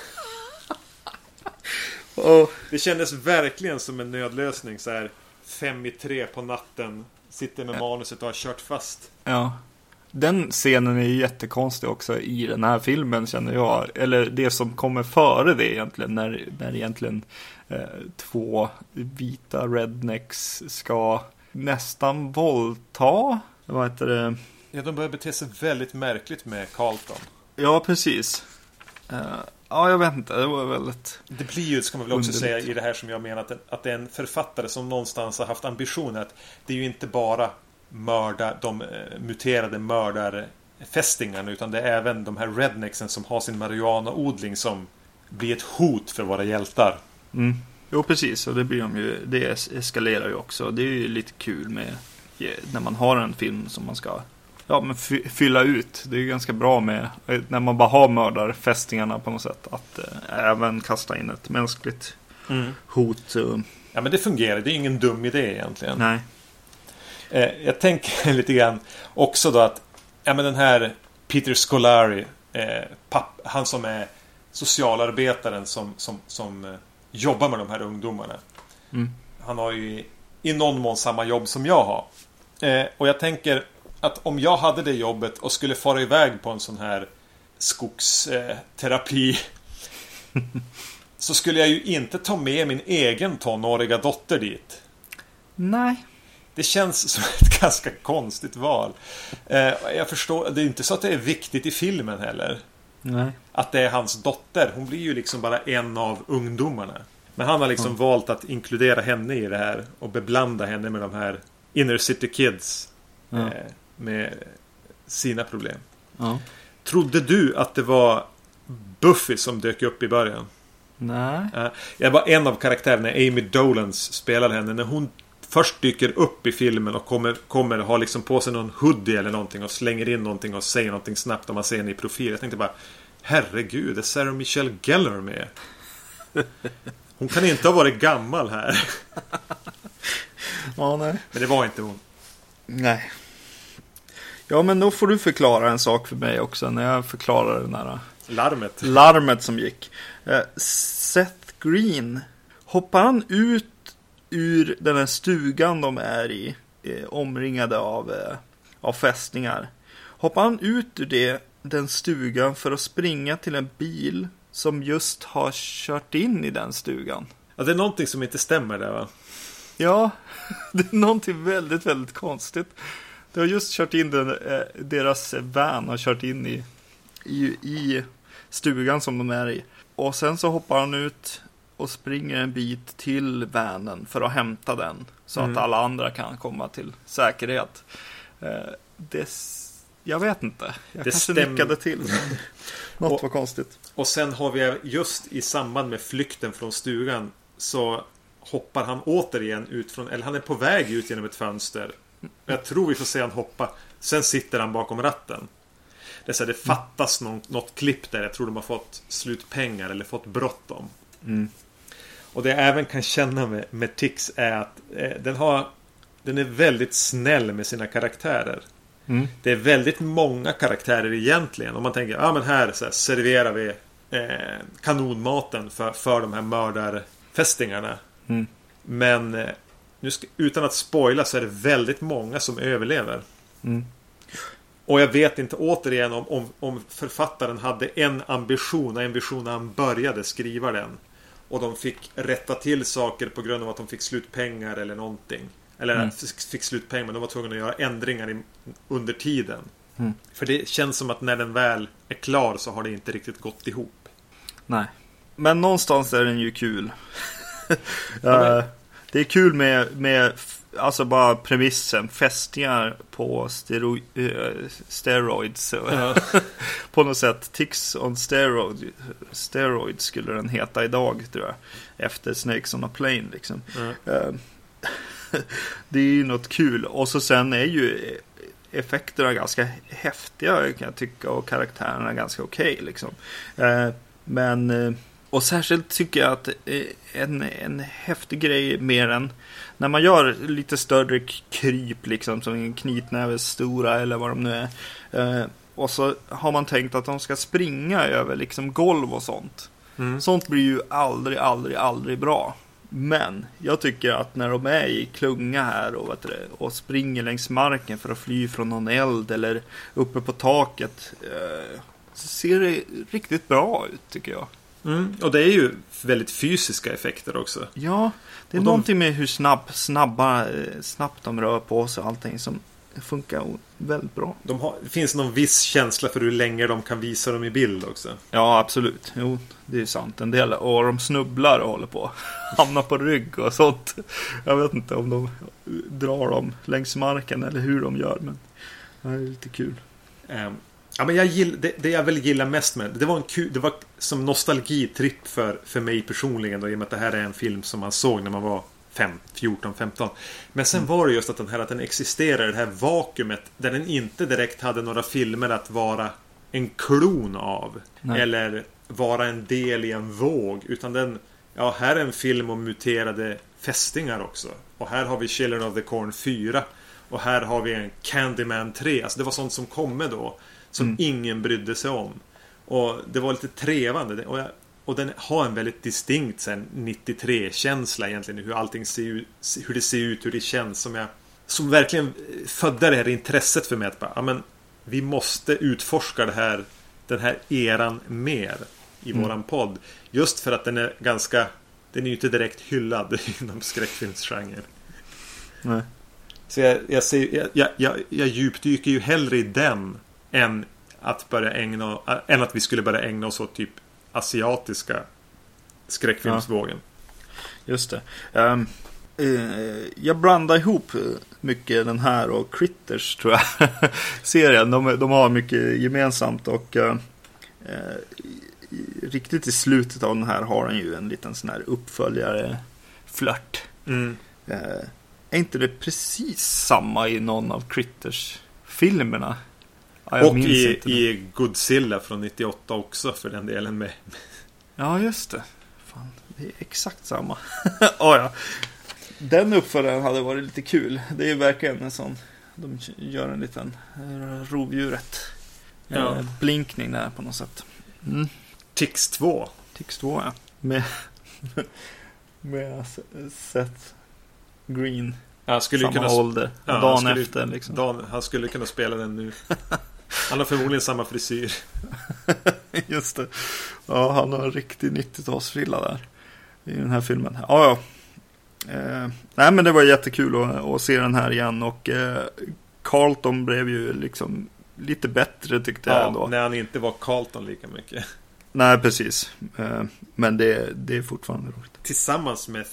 Det kändes verkligen som en nödlösning så här fem i tre på natten. Sitter med manuset och har kört fast. ja. Den scenen är jättekonstig också i den här filmen känner jag. Eller det som kommer före det egentligen. När, när egentligen eh, två vita rednecks ska nästan våldta. Vad heter det? Ja, de börjar bete sig väldigt märkligt med Carlton. Ja, precis. Eh, ja, jag vet inte. Det var väldigt... Det blir ju, ska man väl också Underligt. säga i det här som jag menar, att, det- att det är en författare som någonstans har haft ambitionen att det är ju inte bara mörda, de eh, muterade mördarfästingarna utan det är även de här rednecksen som har sin marijuanaodling som blir ett hot för våra hjältar. Mm. Jo, precis. Och det blir de ju. Det es- eskalerar ju också. Det är ju lite kul med när man har en film som man ska ja, men fy- fylla ut. Det är ganska bra med när man bara har mördarfästingarna på något sätt. Att eh, även kasta in ett mänskligt hot. eh, Ja men det fungerar, det är ingen dum idé egentligen. nej. Eh, jag tänker lite grann också då att ja, men den här Peter Scolari, eh, papp, han som är socialarbetaren som, som, som eh, jobbar med de här ungdomarna. Mm. Han har ju i någon mån samma jobb som jag har. Eh, och jag tänker att om jag hade det jobbet och skulle fara iväg på en sån här skogsterapi terapi, så skulle jag ju inte ta med min egen tonåriga dotter dit. Nej. Det känns som ett ganska konstigt val. Eh, jag förstår, det är inte så att det är viktigt i filmen heller. Nej. Att det är hans dotter. Hon blir ju liksom bara en av ungdomarna. Men han har liksom valt att inkludera henne i det här och beblanda henne med de här inner city kids. Ja. Eh, med sina problem. Ja. Trodde du att det var Buffy som dök upp i början? Nej. Eh, Jag var en av karaktärerna, Amy Dolans spelade henne. När hon först dyker upp i filmen och kommer, kommer ha liksom på sig någon hoodie eller någonting och slänger in någonting och säger någonting snabbt och man ser henne i profil. Jag tänkte bara Herregud, är Sarah Michelle Gellar med? Hon kan inte ha varit gammal här. Ja, nej. Men det var inte hon. Nej. Ja, men då får du förklara en sak för mig också när jag förklarar den här Larmet. larmet som gick. Eh, Seth Green, hoppar han ut ur den här stugan de är i, eh, omringade av, eh, av fästningar. Hoppar han ut ur det, den stugan för att springa till en bil som just har kört in i den stugan. Ja, det är någonting som inte stämmer där va? Ja, det är någonting väldigt, väldigt konstigt. Det har just kört in den, eh, deras van har kört in i, i, i stugan som de är i. Och sen så hoppar han ut och springer en bit till vanen för att hämta den. Så Mm. att alla andra kan komma till säkerhet. Eh, det, jag vet inte. Jag Det kanske stäm- nickade till. Något Och- var konstigt. Och sen har vi just i samband med flykten från stugan så hoppar han återigen ut från, eller han är på väg ut genom ett fönster. Jag tror vi får se han hoppa. Sen sitter han bakom ratten. Det, är så här, det fattas någon, något klipp där. Jag tror de har fått slut pengar eller fått bråttom. Mm. Och det jag även kan känna med, med Tix är att eh, den har Den är väldigt snäll med sina karaktärer. Mm. Det är väldigt många karaktärer egentligen. Om man tänker, ja men här, så här serverar vi eh, kanonmaten för, för de här mördarfästingarna. Mm. Men eh, nu ska, utan att spoila så är det väldigt många som överlever. Mm. Och jag vet inte återigen om, om, om författaren hade en ambition, en ambition när han började skriva den. Och de fick rätta till saker på grund av att de fick slut pengar eller någonting. Eller Mm. fick slut pengar, men de var tvungna att göra ändringar i, under tiden. Mm. För det känns som att när den väl är klar så har det inte riktigt gått ihop. Nej. Men någonstans är den ju kul. Det är kul med, med alltså bara premissen, fästingar på stero, eh, steroids. på något sätt, Tix on steroid, steroid skulle den heta idag tror jag. Efter Snakes on a plane liksom. Eh, det är ju något kul. Och så sen är ju effekterna ganska häftiga kan jag tycka. Och karaktärerna ganska okej okay, liksom. Eh, men, eh, och särskilt tycker jag att en, en häftig grej mer än när man gör lite större kryp liksom som en knytnäve stora eller vad de nu är. Eh, och så har man tänkt att de ska springa över liksom golv och sånt. Mm. Sånt blir ju aldrig, aldrig, aldrig bra. Men jag tycker att när de är i klunga här och, du, och springer längs marken för att fly från någon eld eller uppe på taket. Eh, så ser det riktigt bra ut tycker jag. Mm. Och det är ju väldigt fysiska effekter också. Ja, det är och någonting de... med hur snabb, snabba, eh, snabbt de rör på sig och allting som funkar väldigt bra. De har, det finns någon viss känsla för hur länge de kan visa dem i bild också. Ja, absolut. Jo, det är sant. En del. Och de snubblar och håller på. Hamnar på rygg och sånt. Jag vet inte om de drar dem längs marken eller hur de gör. Men det är lite kul. Um, ja, men jag gill, det, det, jag väl gillar mest med det var en kul, det var som nostalgitripp för, för mig personligen. Då, I och med att det här är en film som man såg när man var 5, 14, 15. Men sen mm. var det just att den här att den existerar i det här vakuumet där den inte direkt hade några filmer att vara en klon av. Nej. Eller vara en del i en våg. Utan den, ja här är en film om muterade fästingar också. Och här har vi Children of the Corn 4. Och här har vi en Candyman 3. Alltså det var sånt som kom då. Som mm. ingen brydde sig om. Och det var lite trevande. Och jag, och den har en väldigt distinkt 93-känsla egentligen. Hur allting ser ut, hur det ser ut, hur det känns. Som, jag, som verkligen födde det här intresset för mig. Att bara, men, vi måste utforska det här, den här eran mer i mm. våran podd. Just för att den är ganska Den är ju inte direkt hyllad inom skräckfilmsgenren. Nej. Så jag, jag, ser, jag, jag, jag djupdyker ju hellre i den än att börja ägna än att vi skulle börja ägna oss åt typ asiatiska skräckfilmsvågen. Ja. Just det. Um, uh, jag blandar ihop mycket den här och Critters tror jag. Serien. De, de, har mycket gemensamt och uh, uh, riktigt i slutet av den här har den ju en liten sån här uppföljare flört. Mm. är inte det precis samma i någon av Critters-filmerna? Ja, och i, i Godzilla från 98 också för den delen med. Ja, just det. Fan, det är exakt samma. oh, ja. Den uppföljaren hade varit lite kul. Det är verkligen en sån. De gör en liten eh, rovdjuret. Ja. Eh, blinkning där på något sätt. Mm. Tix 2. Tix 2 ja. Med, med Seth Green. Han skulle Samma kunna, ålder. Ja, dagen skulle, efter liksom. Dan, han skulle kunna spela den nu. Han har förmodligen samma frisyr. Just det. Ja, han har en riktig 90-talsfrilla där. I den här filmen. Ja, ja. Eh, nej, men det var jättekul att, att, se den här igen. Och eh, Carlton blev ju liksom lite bättre tyckte ja, jag ändå. när han inte var Carlton lika mycket. Nej, precis. Eh, men det, det är fortfarande roligt. Tillsammans med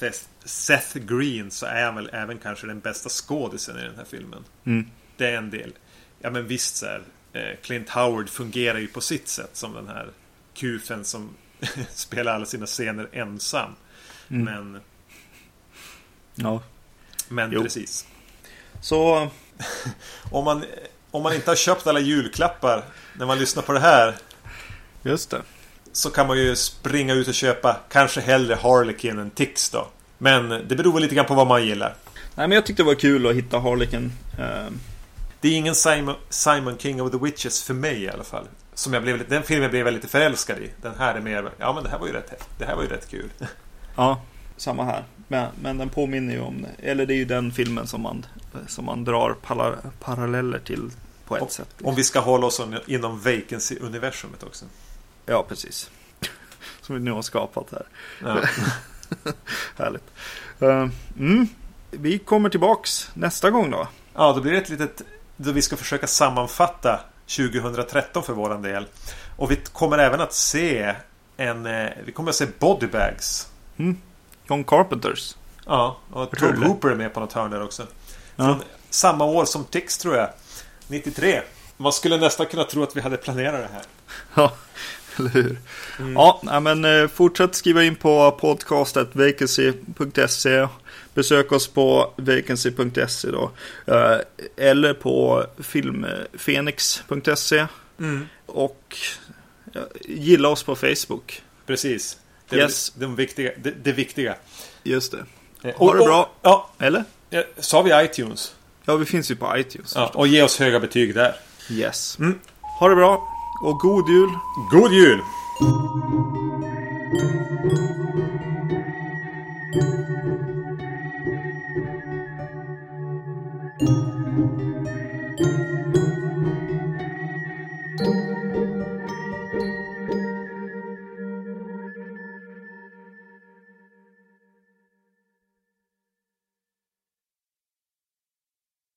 Seth Green så är han väl även kanske den bästa skådisen i den här filmen. Mm. Det är en del. Ja men visst så här. Eh, Clint Howard fungerar ju på sitt sätt som den här kufen som spelar alla sina scener ensam. Mm. Men... Ja. Men jo. precis. Så... om, man, om man inte har köpt alla julklappar när man lyssnar på det här. Just det. Så kan man ju springa ut och köpa kanske hellre Harlequin än Tix då. Men det beror väl lite grann på vad man gillar. Nej men jag tyckte det var kul att hitta Harlequin. Eh, det är ingen Simon, Simon King of the Witches för mig i alla fall. Som jag blev, den filmen blev jag lite förälskad i. Den här är mer, ja men det här var ju rätt, det här var ju rätt kul. Ja, samma här. Men, men den påminner ju om, eller det är ju den filmen som man, som man drar para, paralleller till på ett om, sätt. Liksom. Om vi ska hålla oss inom vacancy-universumet också. Ja, precis. Som vi nu har skapat här. Ja. Härligt. Uh, mm. Vi kommer tillbaks nästa gång då. Ja, då blir det ett litet då vi ska försöka sammanfatta 2013 för våran del. Och vi kommer även att se en... Eh, vi kommer att se Bodybags. Mm. John Carpenters. Ja, och Todd Hooper är med på något hörn där också. Ja. Från samma år som Tix tror jag. 93. Man skulle nästan kunna tro att vi hade planerat det här. Ja, Eller hur? Ja, nej, men eh, fortsätt skriva in på podcastet vacancy.se. Besök oss på vacancy.se då. Eh, eller på filmfenix.se. Och ja, gilla oss på Facebook. Precis. Det är Yes. de viktiga, det, det viktiga. Just det. Eh, Ha det bra. Ja, Eller? sa vi iTunes? Ja, vi finns ju på iTunes. Ja, och ge oss höga betyg där. Yes. Ha det bra. Och god jul. God jul!